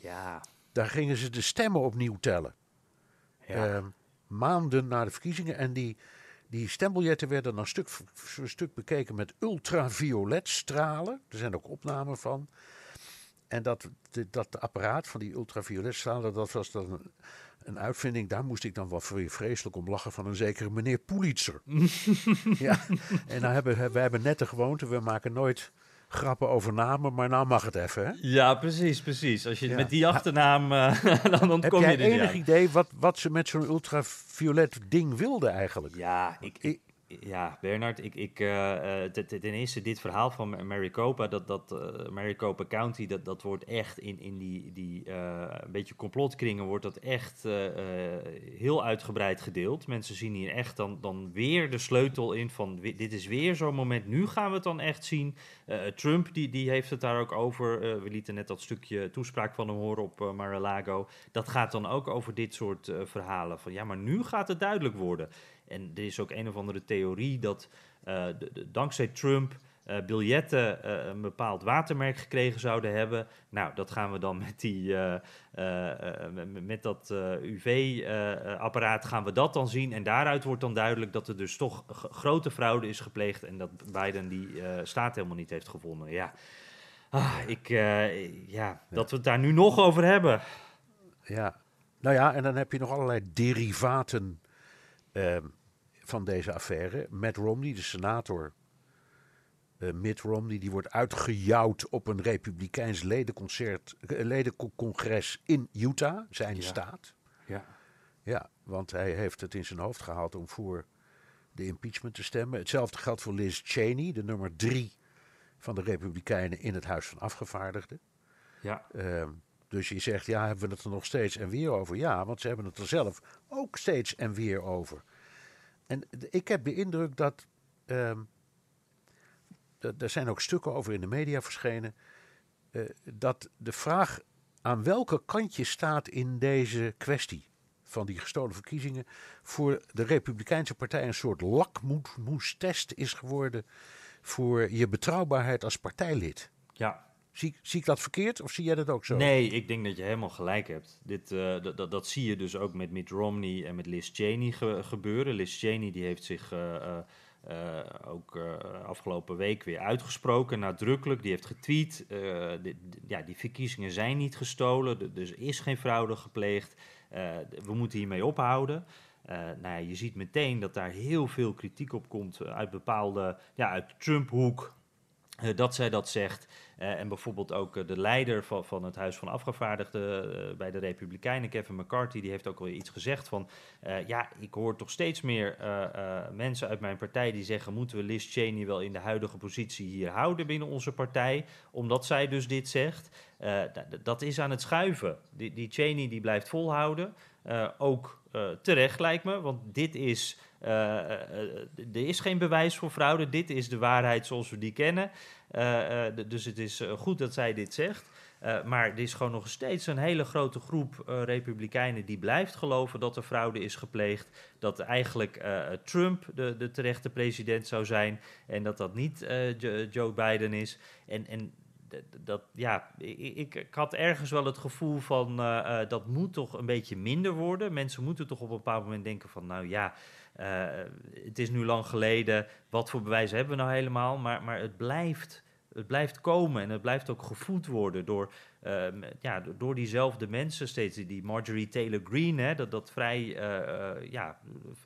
ja, Daar gingen ze de stemmen opnieuw tellen. ja. Ehm, maanden na de verkiezingen. En die, die stembiljetten werden dan stuk voor stuk bekeken met ultraviolet stralen. Er zijn ook opnamen van. En dat, dat apparaat van die ultraviolet stralen, dat was dan een, een uitvinding. Daar moest ik dan wel vre- vreselijk om lachen van een zekere meneer Pulitzer. ja, en nou hebben, we hebben net de gewoonte, we maken nooit grappen over namen, maar nou mag het even. Hè? ja, precies, precies. Als je Ja. met die achternaam, eh, dan Heb ontkom jij je er niet enig aan. idee wat, wat ze met zo'n ultraviolet ding wilden eigenlijk? Ja, ik, ik- ja Bernard, ik, ik, eh, eh, ten, eerste dit verhaal van Ma- Maricopa, dat, dat eh, Maricopa County, dat, dat wordt echt in, in die, die een beetje complotkringen, wordt dat echt heel uitgebreid gedeeld. Mensen zien hier echt dan, dan weer de sleutel in van dit is weer zo'n moment, nu gaan we het dan echt zien. Eh, Trump, die, die heeft het daar ook over. Eh, we lieten net dat stukje toespraak van hem horen op eh, Mar-a-Lago. Dat gaat dan ook over dit soort eh, verhalen. Van ja, maar nu gaat het duidelijk worden. En er is ook een of andere theorie dat eh, de- dankzij Trump eh, biljetten eh, een bepaald watermerk gekregen zouden hebben. Nou, dat gaan we dan met, die, eh, met- dat UV-apparaat gaan we dat dan zien. En daaruit wordt dan duidelijk dat er dus toch grote fraude is gepleegd en dat Biden die staat helemaal niet heeft gewonnen. Ja. Ah, ik, eh, ja, dat we het daar nu nog over hebben. Ja, nou ja, en dan heb je nog allerlei derivaten ehm, van deze affaire. Matt Romney, de senator uh, Mitt Romney, die wordt uitgejouwd op een republikeins ledenconcert, uh, ledencongres in Utah, zijn Ja. staat. Ja. Ja, want hij heeft het in zijn hoofd gehaald om voor de impeachment te stemmen. Hetzelfde geldt voor Liz Cheney, de nummer drie van de Republikeinen in het Huis van Afgevaardigden. Ja. Ehm, dus je zegt, ja, hebben we het er nog steeds en weer over? Ja, want ze hebben het er zelf ook steeds en weer over. En ik heb de indruk dat. ehm, er zijn ook stukken over in de media verschenen. eh, dat de vraag aan welke kant je staat in deze kwestie van die gestolen verkiezingen. voor de Republikeinse Partij een soort lakmoestest is geworden. voor je betrouwbaarheid als partijlid. Ja. Zie, zie ik dat verkeerd of zie jij dat ook zo? Nee, ik denk dat je helemaal gelijk hebt. Dit, eh, dat- dat, zie je dus ook met Mitt Romney en met Liz Cheney ge- gebeuren. Liz Cheney die heeft zich eh, eh, ook afgelopen week weer uitgesproken, nadrukkelijk. Die heeft getweet, de- ja, die verkiezingen zijn niet gestolen, dus is geen fraude gepleegd. We moeten hiermee ophouden. Eh, nou ja, je ziet meteen dat daar heel veel kritiek op komt uit bepaalde, ja, uit Trump-hoek. Eh, dat zij dat zegt. Eh, en bijvoorbeeld ook eh, de leider van, van het Huis van Afgevaardigden bij de Republikeinen, Kevin McCarthy, die heeft ook wel iets gezegd van... ja, ik hoor toch steeds meer mensen uit mijn partij die zeggen... moeten we Liz Cheney wel in de huidige positie hier houden binnen onze partij? Omdat zij dus dit zegt. Dat is aan het schuiven. Die, die Cheney die blijft volhouden. Ook terecht lijkt me, want dit is... eh, eh, eh, er is geen bewijs voor fraude. Dit is de waarheid zoals we die kennen. Eh, eh, dus het is eh, goed dat zij dit zegt. Eh, maar er is gewoon nog steeds een hele grote groep eh, republikeinen die blijft geloven dat er fraude is gepleegd. Dat eigenlijk eh, Trump de, de terechte president zou zijn en dat dat niet eh, Jo- Joe Biden is. En, en dat, ja, ik, ik, had ergens wel het gevoel van eh, eh, dat moet toch een beetje minder worden. Mensen moeten toch op een bepaald moment denken van nou ja, eh, het is nu lang geleden, wat voor bewijzen hebben we nou helemaal? Maar, maar het blijft het blijft komen en het blijft ook gevoed worden door, ehm, ja, door- diezelfde mensen steeds. Die Marjorie Taylor Greene, hè, dat, dat vrij eh, eh, ja,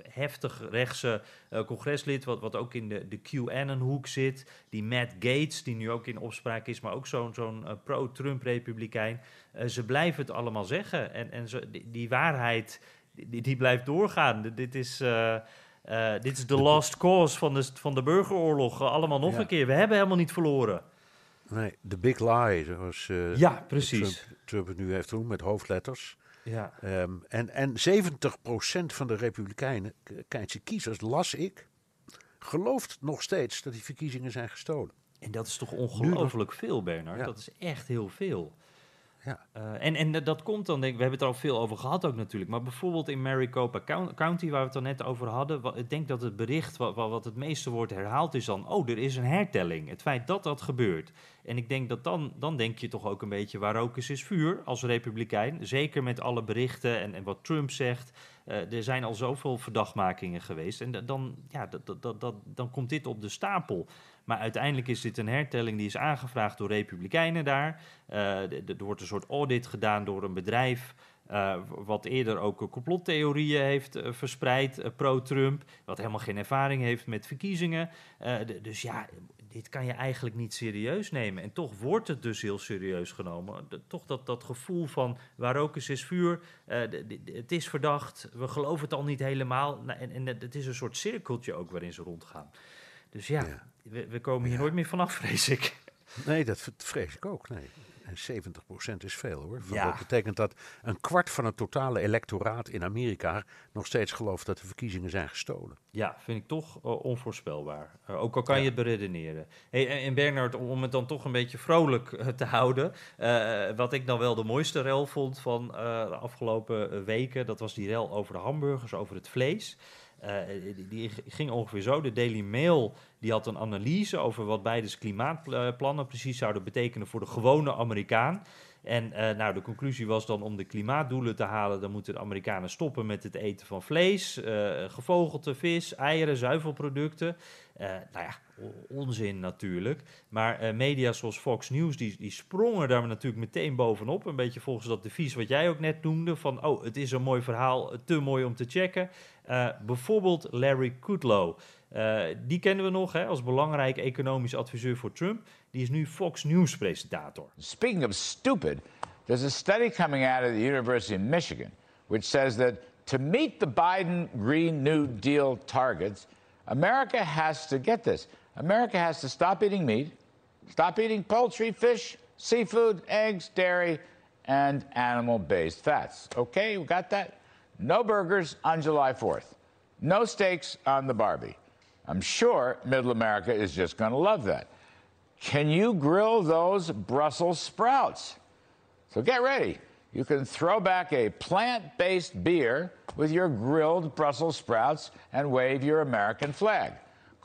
heftig rechtse eh, congreslid, wat, wat ook in de, de QAnon-hoek zit. Die Matt Gates, die nu ook in opspraak is, maar ook zo'n zo'n pro-Trump-republikein. Ze blijven het allemaal zeggen. En, en die, die waarheid, die, die blijft doorgaan. D- Dit is... dit is de last cause van de, van de burgeroorlog. Allemaal nog Ja. een keer. We hebben helemaal niet verloren. Nee, de big lie, zoals eh, Ja, precies. Trump, Trump het nu heeft doen met hoofdletters. Ja. Ehm, en, en 70% van de Republikeinen, Keinse kiezers, las ik, gelooft nog steeds dat die verkiezingen zijn gestolen. En dat is toch ongelooflijk veel, Bernard? Ja. Dat is echt heel veel. Ja. Eh, en, en dat komt dan, denk ik, we hebben het er al veel over gehad ook natuurlijk, maar bijvoorbeeld in Maricopa Coun- County, waar we het al net over hadden, ik denk dat het bericht wat, wat het meeste wordt herhaald is dan, oh, er is een hertelling. Het feit dat dat gebeurt. En ik denk dat dan, dan denk je toch ook een beetje, waar rook is, is vuur als republikein. Zeker met alle berichten en, en wat Trump zegt. Eh, er zijn al zoveel verdachtmakingen geweest. En da- dan, ja, dat, dat, dat, dan komt dit op de stapel. Maar uiteindelijk is dit een hertelling die is aangevraagd door republikeinen daar. Eh, er wordt een soort audit gedaan door een bedrijf. eh, wat eerder ook complottheorieën heeft eh, verspreid, pro-Trump. Wat helemaal geen ervaring heeft met verkiezingen. Dus ja, dit kan je eigenlijk niet serieus nemen. En toch wordt het dus heel serieus genomen. Toch dat, dat gevoel van waar rook is, is vuur. Het is verdacht, we geloven het al niet helemaal. Nou, en, het is een soort cirkeltje ook waarin ze rondgaan. Dus Ja. We, we komen hier nooit meer vanaf, vrees ik. Nee, dat vrees ik ook. Nee. En 70% is veel hoor. Ja. Dat betekent dat een kwart van het totale electoraat in Amerika nog steeds gelooft dat de verkiezingen zijn gestolen. Ja, vind ik toch eh, onvoorspelbaar. Eh, ook al kan Ja. je het beredeneren. Hey, en- en Bernard, om om het dan toch een beetje vrolijk eh, te houden. wat ik dan wel de mooiste rel vond van de afgelopen weken. Dat was die rel over de hamburgers, over het vlees. Eh, die, ging ongeveer zo. De Daily Mail die had een analyse over wat Bidens klimaatplannen precies zouden betekenen voor de gewone Amerikaan. En eh, nou, de conclusie was dan om de klimaatdoelen te halen, dan moeten de Amerikanen stoppen met het eten van vlees, eh, gevogelte, vis, eieren, zuivelproducten. nou ja, onzin natuurlijk. Maar media zoals Fox News, die, die sprongen daar natuurlijk meteen bovenop. Een beetje volgens dat devies wat jij ook net noemde. Van, oh, het is een mooi verhaal, te mooi om te checken. bijvoorbeeld Larry Kudlow. Eh, die kennen we nog hè, als belangrijke economisch adviseur voor Trump. Die is nu Fox News presentator. Speaking of stupid, there's a study coming out of the University of Michigan which says that to meet the Biden Green New Deal targets, America has to get this. America has to stop eating meat, stop eating poultry, fish, seafood, eggs, dairy, and animal based fats. Okay, we got that? No burgers on July 4th. No steaks on the Barbie. I'm sure middle America is just going to love that. Can you grill those Brussels sprouts? So get ready. You can throw back a plant based beer with your grilled Brussels sprouts and wave your American flag.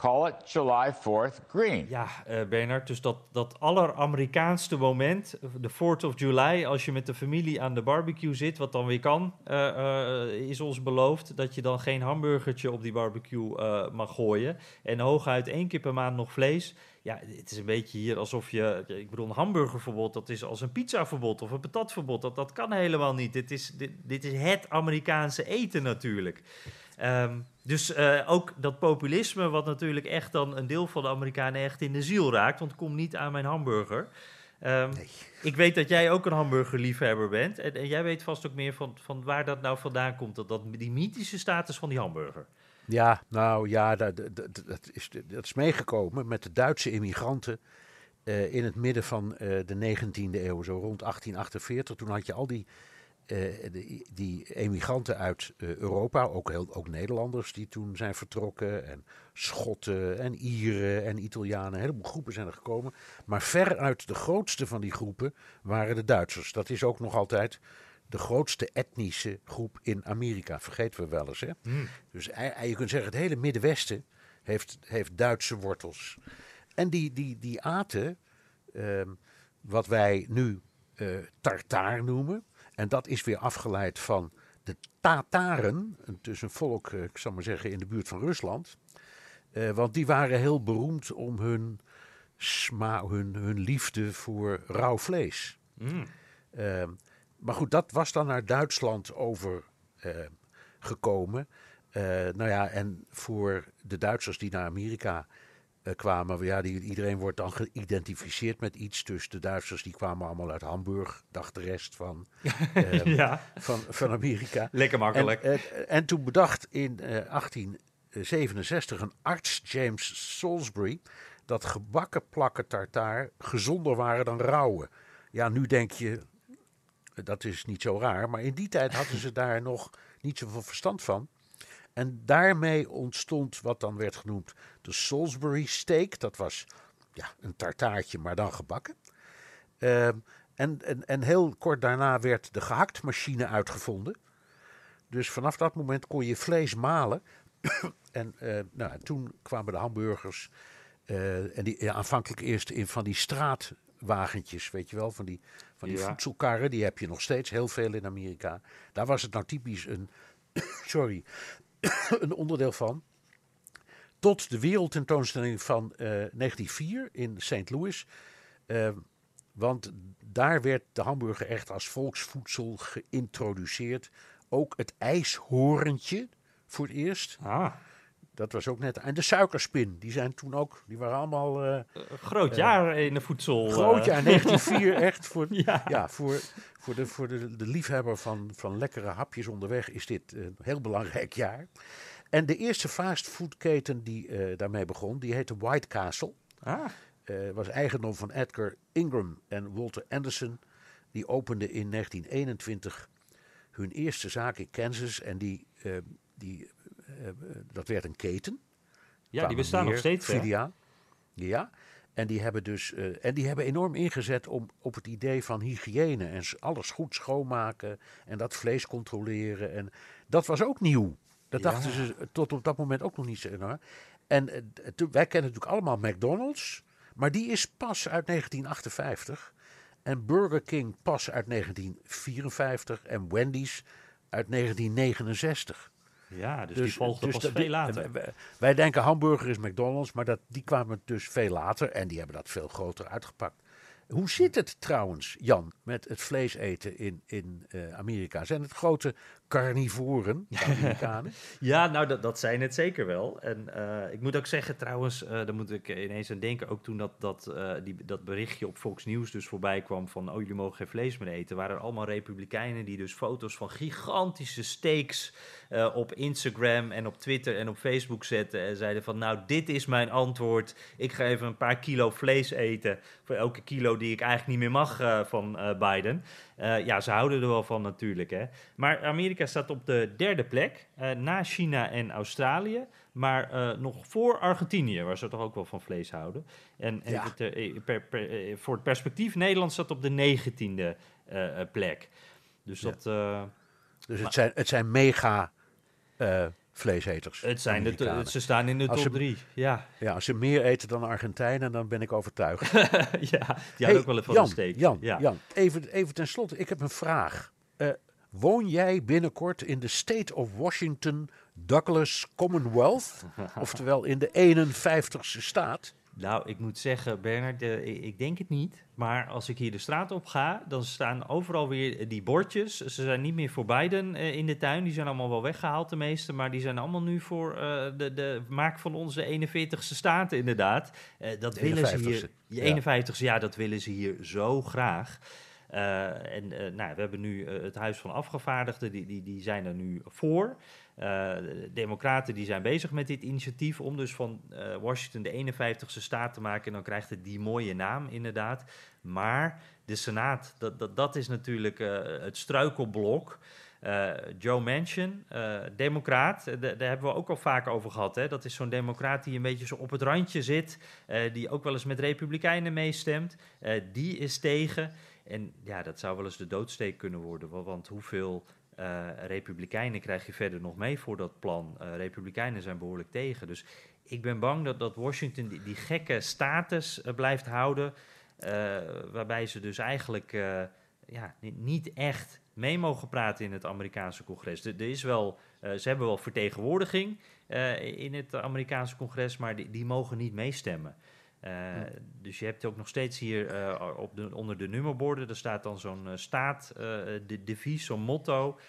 Call it July 4th green. Ja, uh, Bernard, dus dat, dat aller-Amerikaanste moment, de 4th of July, als je met de familie aan de barbecue zit, wat dan weer kan, uh, uh, is ons beloofd dat je dan geen hamburgertje op die barbecue mag gooien. En hooguit één keer per maand nog vlees. Ja, het is een beetje hier alsof je. Ik bedoel, een hamburgerverbod, dat is als een pizzaverbod of een patatverbod. Dat, dat kan helemaal niet. Dit is, dit is het Amerikaanse eten natuurlijk. Um, dus uh, ook dat populisme, wat natuurlijk echt dan een deel van de Amerikanen echt in de ziel raakt. Want kom niet aan mijn hamburger. Um, nee. Ik weet dat jij ook een hamburgerliefhebber bent. En, en, jij weet vast ook meer van, van waar dat nou vandaan komt. Dat, dat, die mythische status van die hamburger. Ja, nou ja, dat, dat, dat, is, dat is meegekomen met de Duitse immigranten uh, in het midden van uh, de 19e eeuw, zo rond 1848. Toen had je al die, die, die, emigranten uit Europa, ook, heel, ook Nederlanders die toen zijn vertrokken, en Schotten en Ieren en Italianen, een heleboel groepen zijn er gekomen. Maar veruit de grootste van die groepen waren de Duitsers. Dat is ook nog altijd de grootste etnische groep in Amerika. Vergeten we wel eens. Hè? Hmm. Dus je kunt zeggen, het hele Middenwesten heeft, heeft Duitse wortels. En die, die, die aten ehm, wat wij nu uh, tartaar noemen. En dat is weer afgeleid van de Tataren. Dus een volk, uh, ik zal maar zeggen, in de buurt van Rusland. Uh, want die waren heel beroemd om hun, sma hun, hun liefde voor rauw vlees. Mm. Maar goed, dat was dan naar Duitsland overgekomen. Uh, nou ja, en voor de Duitsers die naar Amerika uh, kwamen, ja, die, iedereen wordt dan geïdentificeerd met iets. Dus de Duitsers die kwamen allemaal uit Hamburg, dacht de rest van, ja. van, van Amerika. Lekker makkelijk. En, en toen bedacht in 1867 een arts, James Salisbury, dat gebakken plakken tartaar gezonder waren dan rauwe. Ja, nu denk je, dat is niet zo raar. Maar in die tijd hadden ze daar nog niet zoveel verstand van. En daarmee ontstond wat dan werd genoemd de Salisbury steak. Dat was ja, een tartaartje, maar dan gebakken. Uh, en, en, en heel kort daarna werd de gehaktmachine uitgevonden. Dus vanaf dat moment kon je vlees malen. en uh, nou, toen kwamen de hamburgers. Uh, en die ja, aanvankelijk eerst in van die straatwagentjes, weet je wel, van die van die voedselkarren, die heb je nog steeds heel veel in Amerika. Daar was het nou typisch een, sorry, een onderdeel van. Tot de wereldtentoonstelling van uh, 1904 in St. Louis. Uh, want daar werd de hamburger echt als volksvoedsel geïntroduceerd. Ook het ijshorentje voor het eerst. Ah. Dat was ook net. En de suikerspin, die zijn toen ook, die waren allemaal. Uh, groot uh, jaar in de voedsel. Groot jaar, 1904, echt. Voor, ja. ja. voor, voor, de, voor de, de liefhebber van, van lekkere hapjes onderweg is dit een heel belangrijk jaar. En de eerste fastfoodketen die uh, daarmee begon, die heette White Castle. Ah. was eigendom van Edgar Ingram en Walter Anderson. Die openden in 1921 hun eerste zaak in Kansas. En die, die eh, dat werd een keten. Ja, die bestaan nog steeds. Filia. Ja. En die hebben dus uh, en die hebben enorm ingezet om, op het idee van hygiëne en alles goed schoonmaken en dat vlees controleren. En dat was ook nieuw. Dat dachten ze tot op dat moment ook nog niet zo enorm. En uh, wij kennen natuurlijk allemaal McDonald's, maar die is pas uit 1958. En Burger King pas uit 1954 en Wendy's uit 1969. Ja, dus, die volgden pas dat- veel later. wij- Wij denken hamburger is McDonald's, maar dat, die kwamen dus veel later en die hebben dat veel groter uitgepakt. Hoe zit het trouwens, Jan, met het vlees eten in, in eh, Amerika? Zijn het grote carnivoren, Amerikanen? Ja, nou, dat, dat zijn het zeker wel. En eh, ik moet ook zeggen, trouwens, eh daar moet ik ineens aan denken. Ook toen dat, dat, eh, die, dat berichtje op Fox News dus voorbij kwam van... oh, jullie mogen geen vlees meer eten. waren er allemaal republikeinen die dus foto's van gigantische steaks... op Instagram en op Twitter en op Facebook zetten. En zeiden van, nou, dit is mijn antwoord. Ik ga even een paar kilo vlees eten... voor elke kilo die ik eigenlijk niet meer mag van Biden. Eh, ja, ze houden er wel van natuurlijk, hè. Maar Amerika staat op de derde plek, eh, na China en Australië. Maar eh, nog voor Argentinië, waar ze toch ook wel van vlees houden. En Ja. even te- per- per- eh, voor het perspectief, Nederland staat op de negentiende plek. Dus Ja. dat, Dus het zijn, het zijn mega vleeseters. het zijn de, ze staan in de top ze- drie. Ja, Ja, als ze meer eten dan Argentijnen, dan ben ik overtuigd. ja die Hey, ook wel even Jan, een steek. Jan, ja. Jan even, even ten slotte, ik heb een vraag. Eh, woon jij binnenkort in de State of Washington Douglas Commonwealth? oftewel in de 51ste staat? Nou, ik moet zeggen, Bernard, eh, ik denk het niet. Maar als ik hier de straat op ga, dan staan overal weer die bordjes. Ze zijn niet meer voor Biden eh, in de tuin. Die zijn allemaal wel weggehaald, de meeste. Maar die zijn allemaal nu voor eh, de, de maak van onze 41ste staten, inderdaad. Dat willen ze hier. 51ste, Ja, ja. 51ste, ja, dat willen ze hier zo graag. En nou, we hebben nu het Huis van Afgevaardigden, die, die, die zijn er nu voor. Eh, de Democraten die zijn bezig met dit initiatief om dus van eh, Washington de 51ste staat te maken. En dan krijgt het die mooie naam inderdaad. Maar de Senaat, dat, dat, dat is natuurlijk eh, het struikelblok. Eh, Joe Manchin, eh, democraat, eh, da- daar hebben we ook al vaak over gehad. Hè? Dat is zo'n democraat die een beetje zo op het randje zit, eh, die ook wel eens met republikeinen meestemt. Eh, die is tegen. En ja, dat zou wel eens de doodsteek kunnen worden. wa- Want hoeveel eh, republikeinen krijg je verder nog mee voor dat plan? Eh, republikeinen zijn behoorlijk tegen. Dus ik ben bang dat, dat Washington die, gekke status eh, blijft houden. waarbij ze dus eigenlijk ja, ni- niet echt mee mogen praten in het Amerikaanse congres. Er, is wel, ze hebben wel vertegenwoordiging in het Amerikaanse congres, maar die, die mogen niet meestemmen. Eh, Dus je hebt ook nog steeds hier eh, op de, onder de nummerborden, er staat dan zo'n eh, staat, de devies, zo'n motto.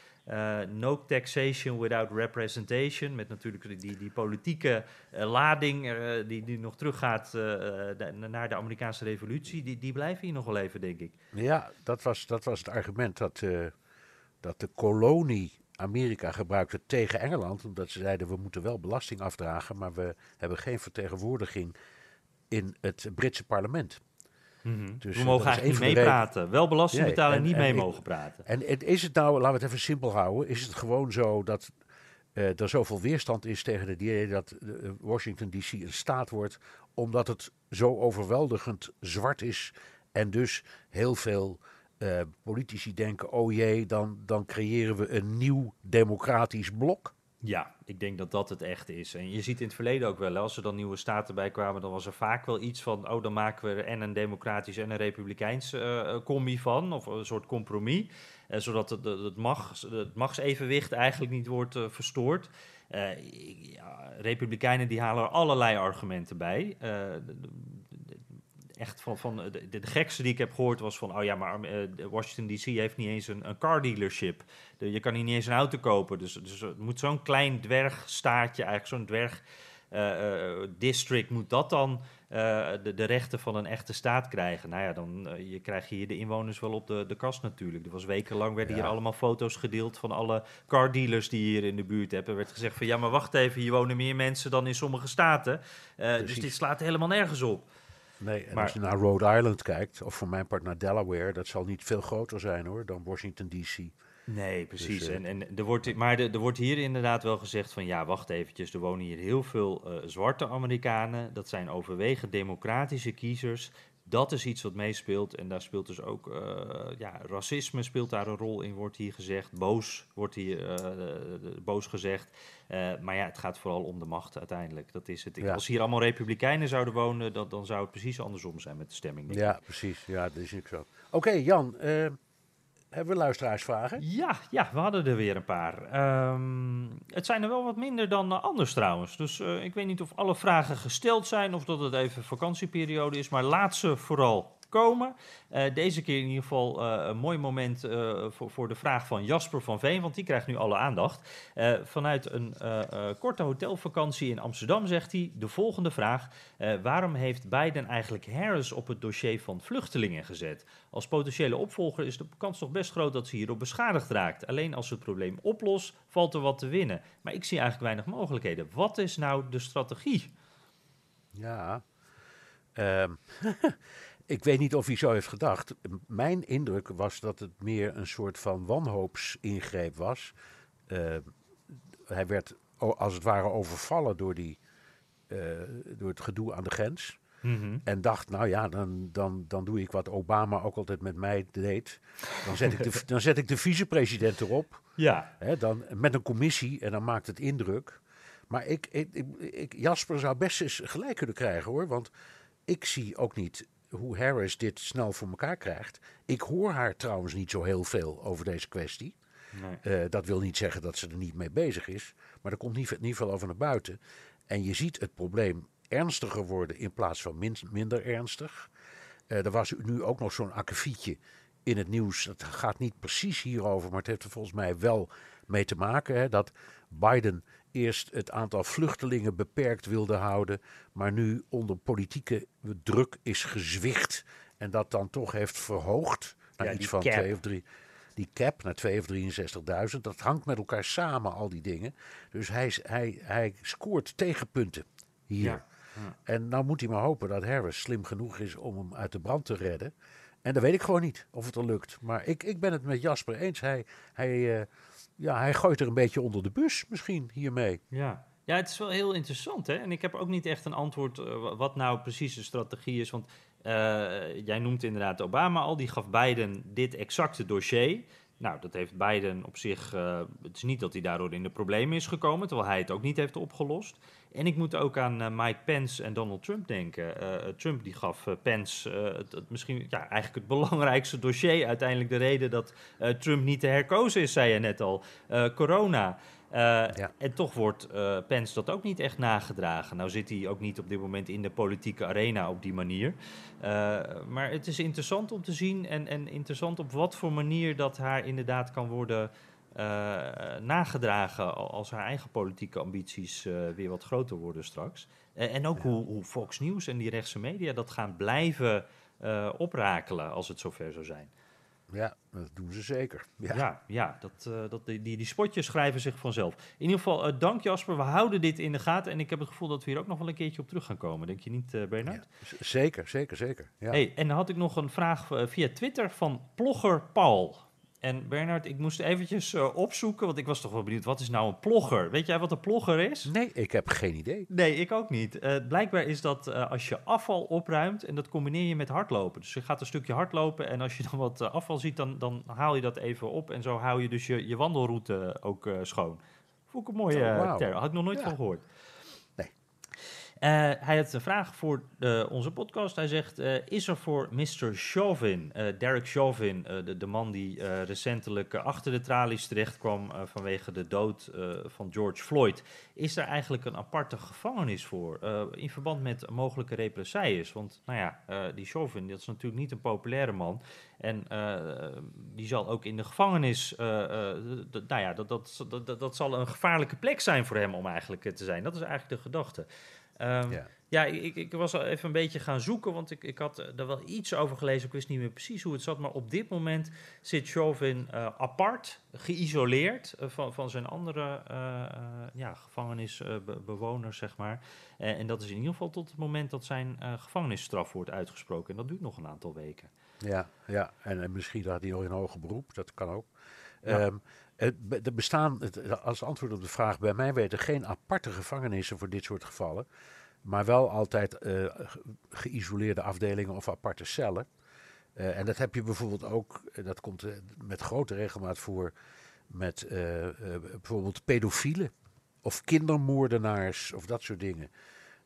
no taxation without representation. Met natuurlijk die, die, politieke lading die, die nog teruggaat de- naar de Amerikaanse revolutie. Die, die blijven hier nog wel even, denk ik. Ja, dat was, dat was het argument dat, dat de kolonie Amerika gebruikte tegen Engeland. Omdat ze zeiden, we moeten wel belasting afdragen, maar we hebben geen vertegenwoordiging in het Britse parlement. Dus, we eh, mogen eigenlijk niet de meepraten. Wel belasting betalen en en- niet en mee ik- mogen praten. En het- is het nou, laten we het even simpel houden, is het gewoon zo dat eh, er zoveel weerstand is tegen het idee dat eh, Washington DC een staat wordt, omdat het zo overweldigend zwart is en dus heel veel politici denken, oh jee, dan, dan creëren we een nieuw democratisch blok. Ja, ik denk dat dat het echt is. En je ziet in het verleden ook wel, als er dan nieuwe staten bij kwamen, dan was er vaak wel iets van, oh, dan maken we er en een democratisch en een republikeins eh, combi van, of een soort compromis, eh, zodat het, het, mag, het machtsevenwicht eigenlijk niet wordt verstoord. Ja, republikeinen die halen er allerlei argumenten bij. Eh, echt van, van de, de, de gekste die ik heb gehoord was van, oh ja, maar eh, Washington DC heeft niet eens een, een car dealership. De- je kan hier niet eens een auto kopen. Dus, dus het moet zo'n klein dwergstaatje, eigenlijk zo'n dwerg eh, eh, district, moet dat dan eh, de, de rechten van een echte staat krijgen? Nou ja, dan eh, je krijg je hier de inwoners wel op de, de kast natuurlijk. Er was wekenlang werden hier allemaal foto's gedeeld van alle car dealers die je hier in de buurt hebben. Er werd gezegd van, ja, maar wacht even, hier wonen meer mensen dan in sommige staten. Eh, dus dit slaat helemaal nergens op. Nee, en Maar- als je naar Rhode Island kijkt, of voor mijn part naar Delaware, dat zal niet veel groter zijn hoor dan Washington DC. Nee, precies. Dus, eh, en, en er wordt, maar er, er wordt hier inderdaad wel gezegd van ja, wacht eventjes, er wonen hier heel veel eh, zwarte Amerikanen. Dat zijn overwegend democratische kiezers. Dat is iets wat meespeelt. En daar speelt dus ook eh, ja, racisme speelt daar een rol in, wordt hier gezegd. Boos wordt hier eh, eh, boos gezegd. Maar ja, het gaat vooral om de macht uiteindelijk. Dat is het. Ja. Als hier allemaal republikeinen zouden wonen, dan, dan zou het precies andersom zijn met de stemming. Ja, precies. Ja, dat is ook zo. Oké, Jan. Hebben we luisteraarsvragen? Ja, ja, we hadden er weer een paar. Ehm, het zijn er wel wat minder dan eh, anders trouwens. Dus eh, ik weet niet of alle vragen gesteld zijn of dat het even vakantieperiode is. Maar laat ze vooral Uh, deze keer in ieder geval uh, een mooi moment uh, voor, voor, de vraag van Jasper van Veen, want die krijgt nu alle aandacht. vanuit een korte hotelvakantie in Amsterdam zegt hij de volgende vraag. waarom heeft Biden eigenlijk Harris op het dossier van vluchtelingen gezet? Als potentiële opvolger is de kans toch best groot dat ze hierop beschadigd raakt. Alleen als ze het probleem oplost, valt er wat te winnen. Maar ik zie eigenlijk weinig mogelijkheden. Wat is nou de strategie? Ja, um, Ik weet niet of hij zo heeft gedacht. Mijn indruk was dat het meer een soort van wanhoopsingreep was. Uh, hij werd als het ware overvallen door, die, uh, door het gedoe aan de grens. Mm -hmm. En dacht, nou ja, dan, dan, dan doe ik wat Obama ook altijd met mij deed. Dan zet ik de, dan zet ik de vicepresident erop. Ja. Hè, dan, met een commissie en dan maakt het indruk. Maar ik, ik, ik, Jasper zou best eens gelijk kunnen krijgen hoor. Want ik zie ook niet hoe Harris dit snel voor elkaar krijgt. Ik hoor haar trouwens niet zo heel veel over deze kwestie. Nee. Uh, dat wil niet zeggen dat ze er niet mee bezig is. Maar er komt niet, in ieder geval over naar buiten. En je ziet het probleem ernstiger worden in plaats van min, minder ernstig. Uh, er was nu ook nog zo'n akkefietje in het nieuws. Het gaat niet precies hierover, maar het heeft er volgens mij wel mee te maken. Hè, dat Biden eerst het aantal vluchtelingen beperkt wilde houden, maar nu onder politieke druk is gezwicht en dat dan toch heeft verhoogd naar iets van twee of drie. Die cap naar 2 of 63.000, dat hangt met elkaar samen, al die dingen. Dus hij, hij, hij scoort tegenpunten hier. Ja. Ja. En nou moet hij maar hopen dat Harris slim genoeg is om hem uit de brand te redden. En dan weet ik gewoon niet of het er lukt. Maar ik, ik ben het met Jasper eens. Hij, hij, uh, ja, hij gooit er een beetje onder de bus misschien hiermee. Ja. Ja, het is wel heel interessant. Hè? En ik heb ook niet echt een antwoord uh, wat nou precies de strategie is. Want uh, jij noemt inderdaad Obama al. Die gaf Biden dit exacte dossier. Nou, dat heeft Biden op zich. Uh, het is niet dat hij daardoor in de problemen is gekomen, terwijl hij het ook niet heeft opgelost. En ik moet ook aan uh, Mike Pence en Donald Trump denken. Uh, Trump die gaf Pence het, het, misschien ja, eigenlijk het belangrijkste dossier. Uiteindelijk de reden dat Trump niet te herkozen is, zei je net al. corona. Ja. En toch wordt Pence dat ook niet echt nagedragen. Nou zit hij ook niet op dit moment in de politieke arena op die manier. Maar het is interessant om te zien en, en interessant op wat voor manier dat haar inderdaad kan worden nagedragen als haar eigen politieke ambities weer wat groter worden straks. en ook ja. hoe, hoe, Fox News en die rechtse media dat gaan blijven oprakelen als het zover zou zijn. Ja, dat doen ze zeker. Ja, ja, ja dat, uh, dat, die, die spotjes schrijven zich vanzelf. In ieder geval, uh, dank Jasper. We houden dit in de gaten. En ik heb het gevoel dat we hier ook nog wel een keertje op terug gaan komen. Denk je niet, uh, Bernard? Ja, zeker, zeker, zeker. Ja. Hey, en dan had ik nog een vraag via Twitter van Plogger Paul. En Bernard, ik moest eventjes uh, opzoeken, want ik was toch wel benieuwd, wat is nou een plogger? Weet jij wat een plogger is? Nee, ik heb geen idee. Nee, ik ook niet. Uh, blijkbaar is dat uh, als je afval opruimt en dat combineer je met hardlopen. Dus je gaat een stukje hardlopen en als je dan wat afval ziet, dan, dan haal je dat even op. En zo hou je dus je, je wandelroute ook schoon. Vond ik een mooie oh, wow. term. Had ik nog nooit ja. van gehoord. Uh, hij heeft een vraag voor uh, onze podcast. Hij zegt: uh, Is er voor Mr. Chauvin, Derek Chauvin, de, de, man die recentelijk achter de tralies terecht kwam vanwege de dood van George Floyd, is er eigenlijk een aparte gevangenis voor in verband met mogelijke represailles? Want, nou ja, die Chauvin, dat is natuurlijk niet een populaire man. En die zal ook in de gevangenis, nou ja, dat, dat, dat, dat zal een gevaarlijke plek zijn voor hem om eigenlijk te zijn. Dat is eigenlijk de gedachte. Um, ja, ja ik, ik, was al even een beetje gaan zoeken, want ik, ik had er wel iets over gelezen. Ik wist niet meer precies hoe het zat, maar op dit moment zit Chauvin uh, apart, geïsoleerd uh, van, van zijn andere uh, ja, gevangenisbewoners, zeg maar. en dat is in ieder geval tot het moment dat zijn gevangenisstraf wordt uitgesproken. En dat duurt nog een aantal weken. Ja, ja. En, en misschien gaat hij nog in hoger beroep, dat kan ook. Ja. Um, er bestaan, als antwoord op de vraag, bij mij weten geen aparte gevangenissen voor dit soort gevallen. Maar wel altijd uh, geïsoleerde afdelingen of aparte cellen. Uh, en dat heb je bijvoorbeeld ook, dat komt met grote regelmaat voor, met bijvoorbeeld pedofielen of kindermoordenaars of dat soort dingen.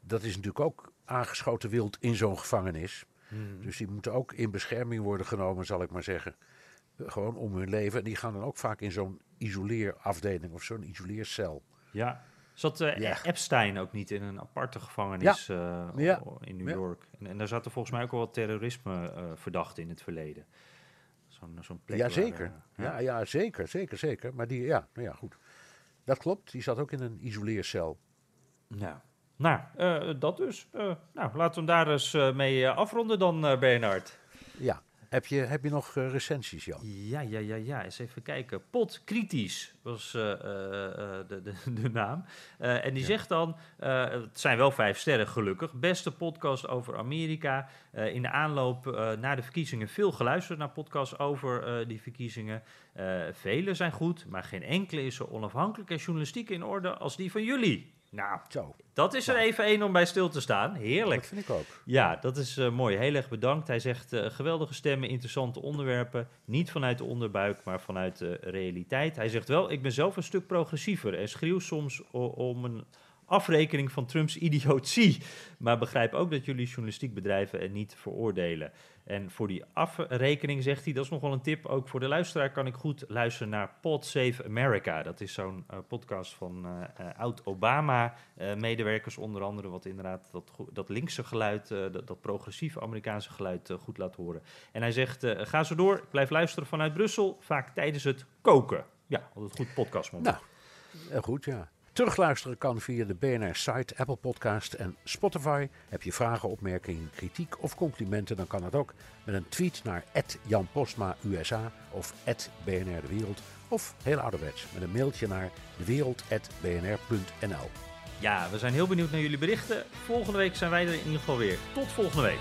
Dat is natuurlijk ook aangeschoten wild in zo'n gevangenis. Hmm. Dus die moeten ook in bescherming worden genomen, zal ik maar zeggen. Gewoon om hun leven. En die gaan dan ook vaak in zo'n isoleerafdeling of zo'n isoleercel. Ja. Zat uh, Ja. Epstein ook niet in een aparte gevangenis eh, Ja. in New. York? En, en daar zaten volgens mij ook wel wat terrorisme eh, verdachten in het verleden. Zo'n zo'n plek Ja, waar, zeker. eh, Ja, ja, zeker, zeker, zeker. Maar die, ja, nou ja, goed. Dat klopt. Die zat ook in een isoleercel. Ja. Nou, eh, dat dus. Eh, nou, laten we hem daar eens eh, mee eh, afronden dan, eh Bernard. Ja. Heb je, heb je nog eh, recensies, Jan? Ja, ja, ja, ja. Eens even kijken. Pot Kritisch was eh, eh, de, de, de naam. En die zegt dan, het zijn wel vijf sterren gelukkig, beste podcast over Amerika. In de aanloop naar de verkiezingen veel geluisterd naar podcasts over die verkiezingen. Vele zijn goed, maar geen enkele is zo onafhankelijk en journalistiek in orde als die van jullie. Nou, Zo, dat is er even één om bij stil te staan. Heerlijk. dat vind ik ook. Ja, dat is eh, mooi. Heel erg bedankt. Hij zegt eh, geweldige stemmen, interessante onderwerpen. Niet vanuit de onderbuik, maar vanuit de realiteit. Hij zegt wel, ik ben zelf een stuk progressiever en schreeuw soms om een afrekening van Trumps idiotie. Maar begrijp ook dat jullie journalistiek bedrijven en niet veroordelen. En voor die afrekening zegt hij, dat is nog wel een tip, ook voor de luisteraar kan ik goed luisteren naar Pod Save America. Dat is zo'n eh, podcast van eh, eh, oud-Obama-medewerkers onder andere, wat inderdaad dat, dat linkse geluid, dat, dat progressieve Amerikaanse geluid goed laat horen. En hij zegt, ga zo door, ik blijf luisteren vanuit Brussel, vaak tijdens het koken. Ja, altijd goed podcastmoment. Nou, goed, ja. Terugluisteren kan via de BNR-site, Apple Podcast en Spotify. Heb je vragen, opmerkingen, kritiek of complimenten, dan kan dat ook met een tweet naar Jan Postma USA of BNR De Wereld. Of heel ouderwets, met een mailtje naar dewereld.bnr.nl. Ja, we zijn heel benieuwd naar jullie berichten. Volgende week zijn wij er in ieder geval weer. Tot volgende week.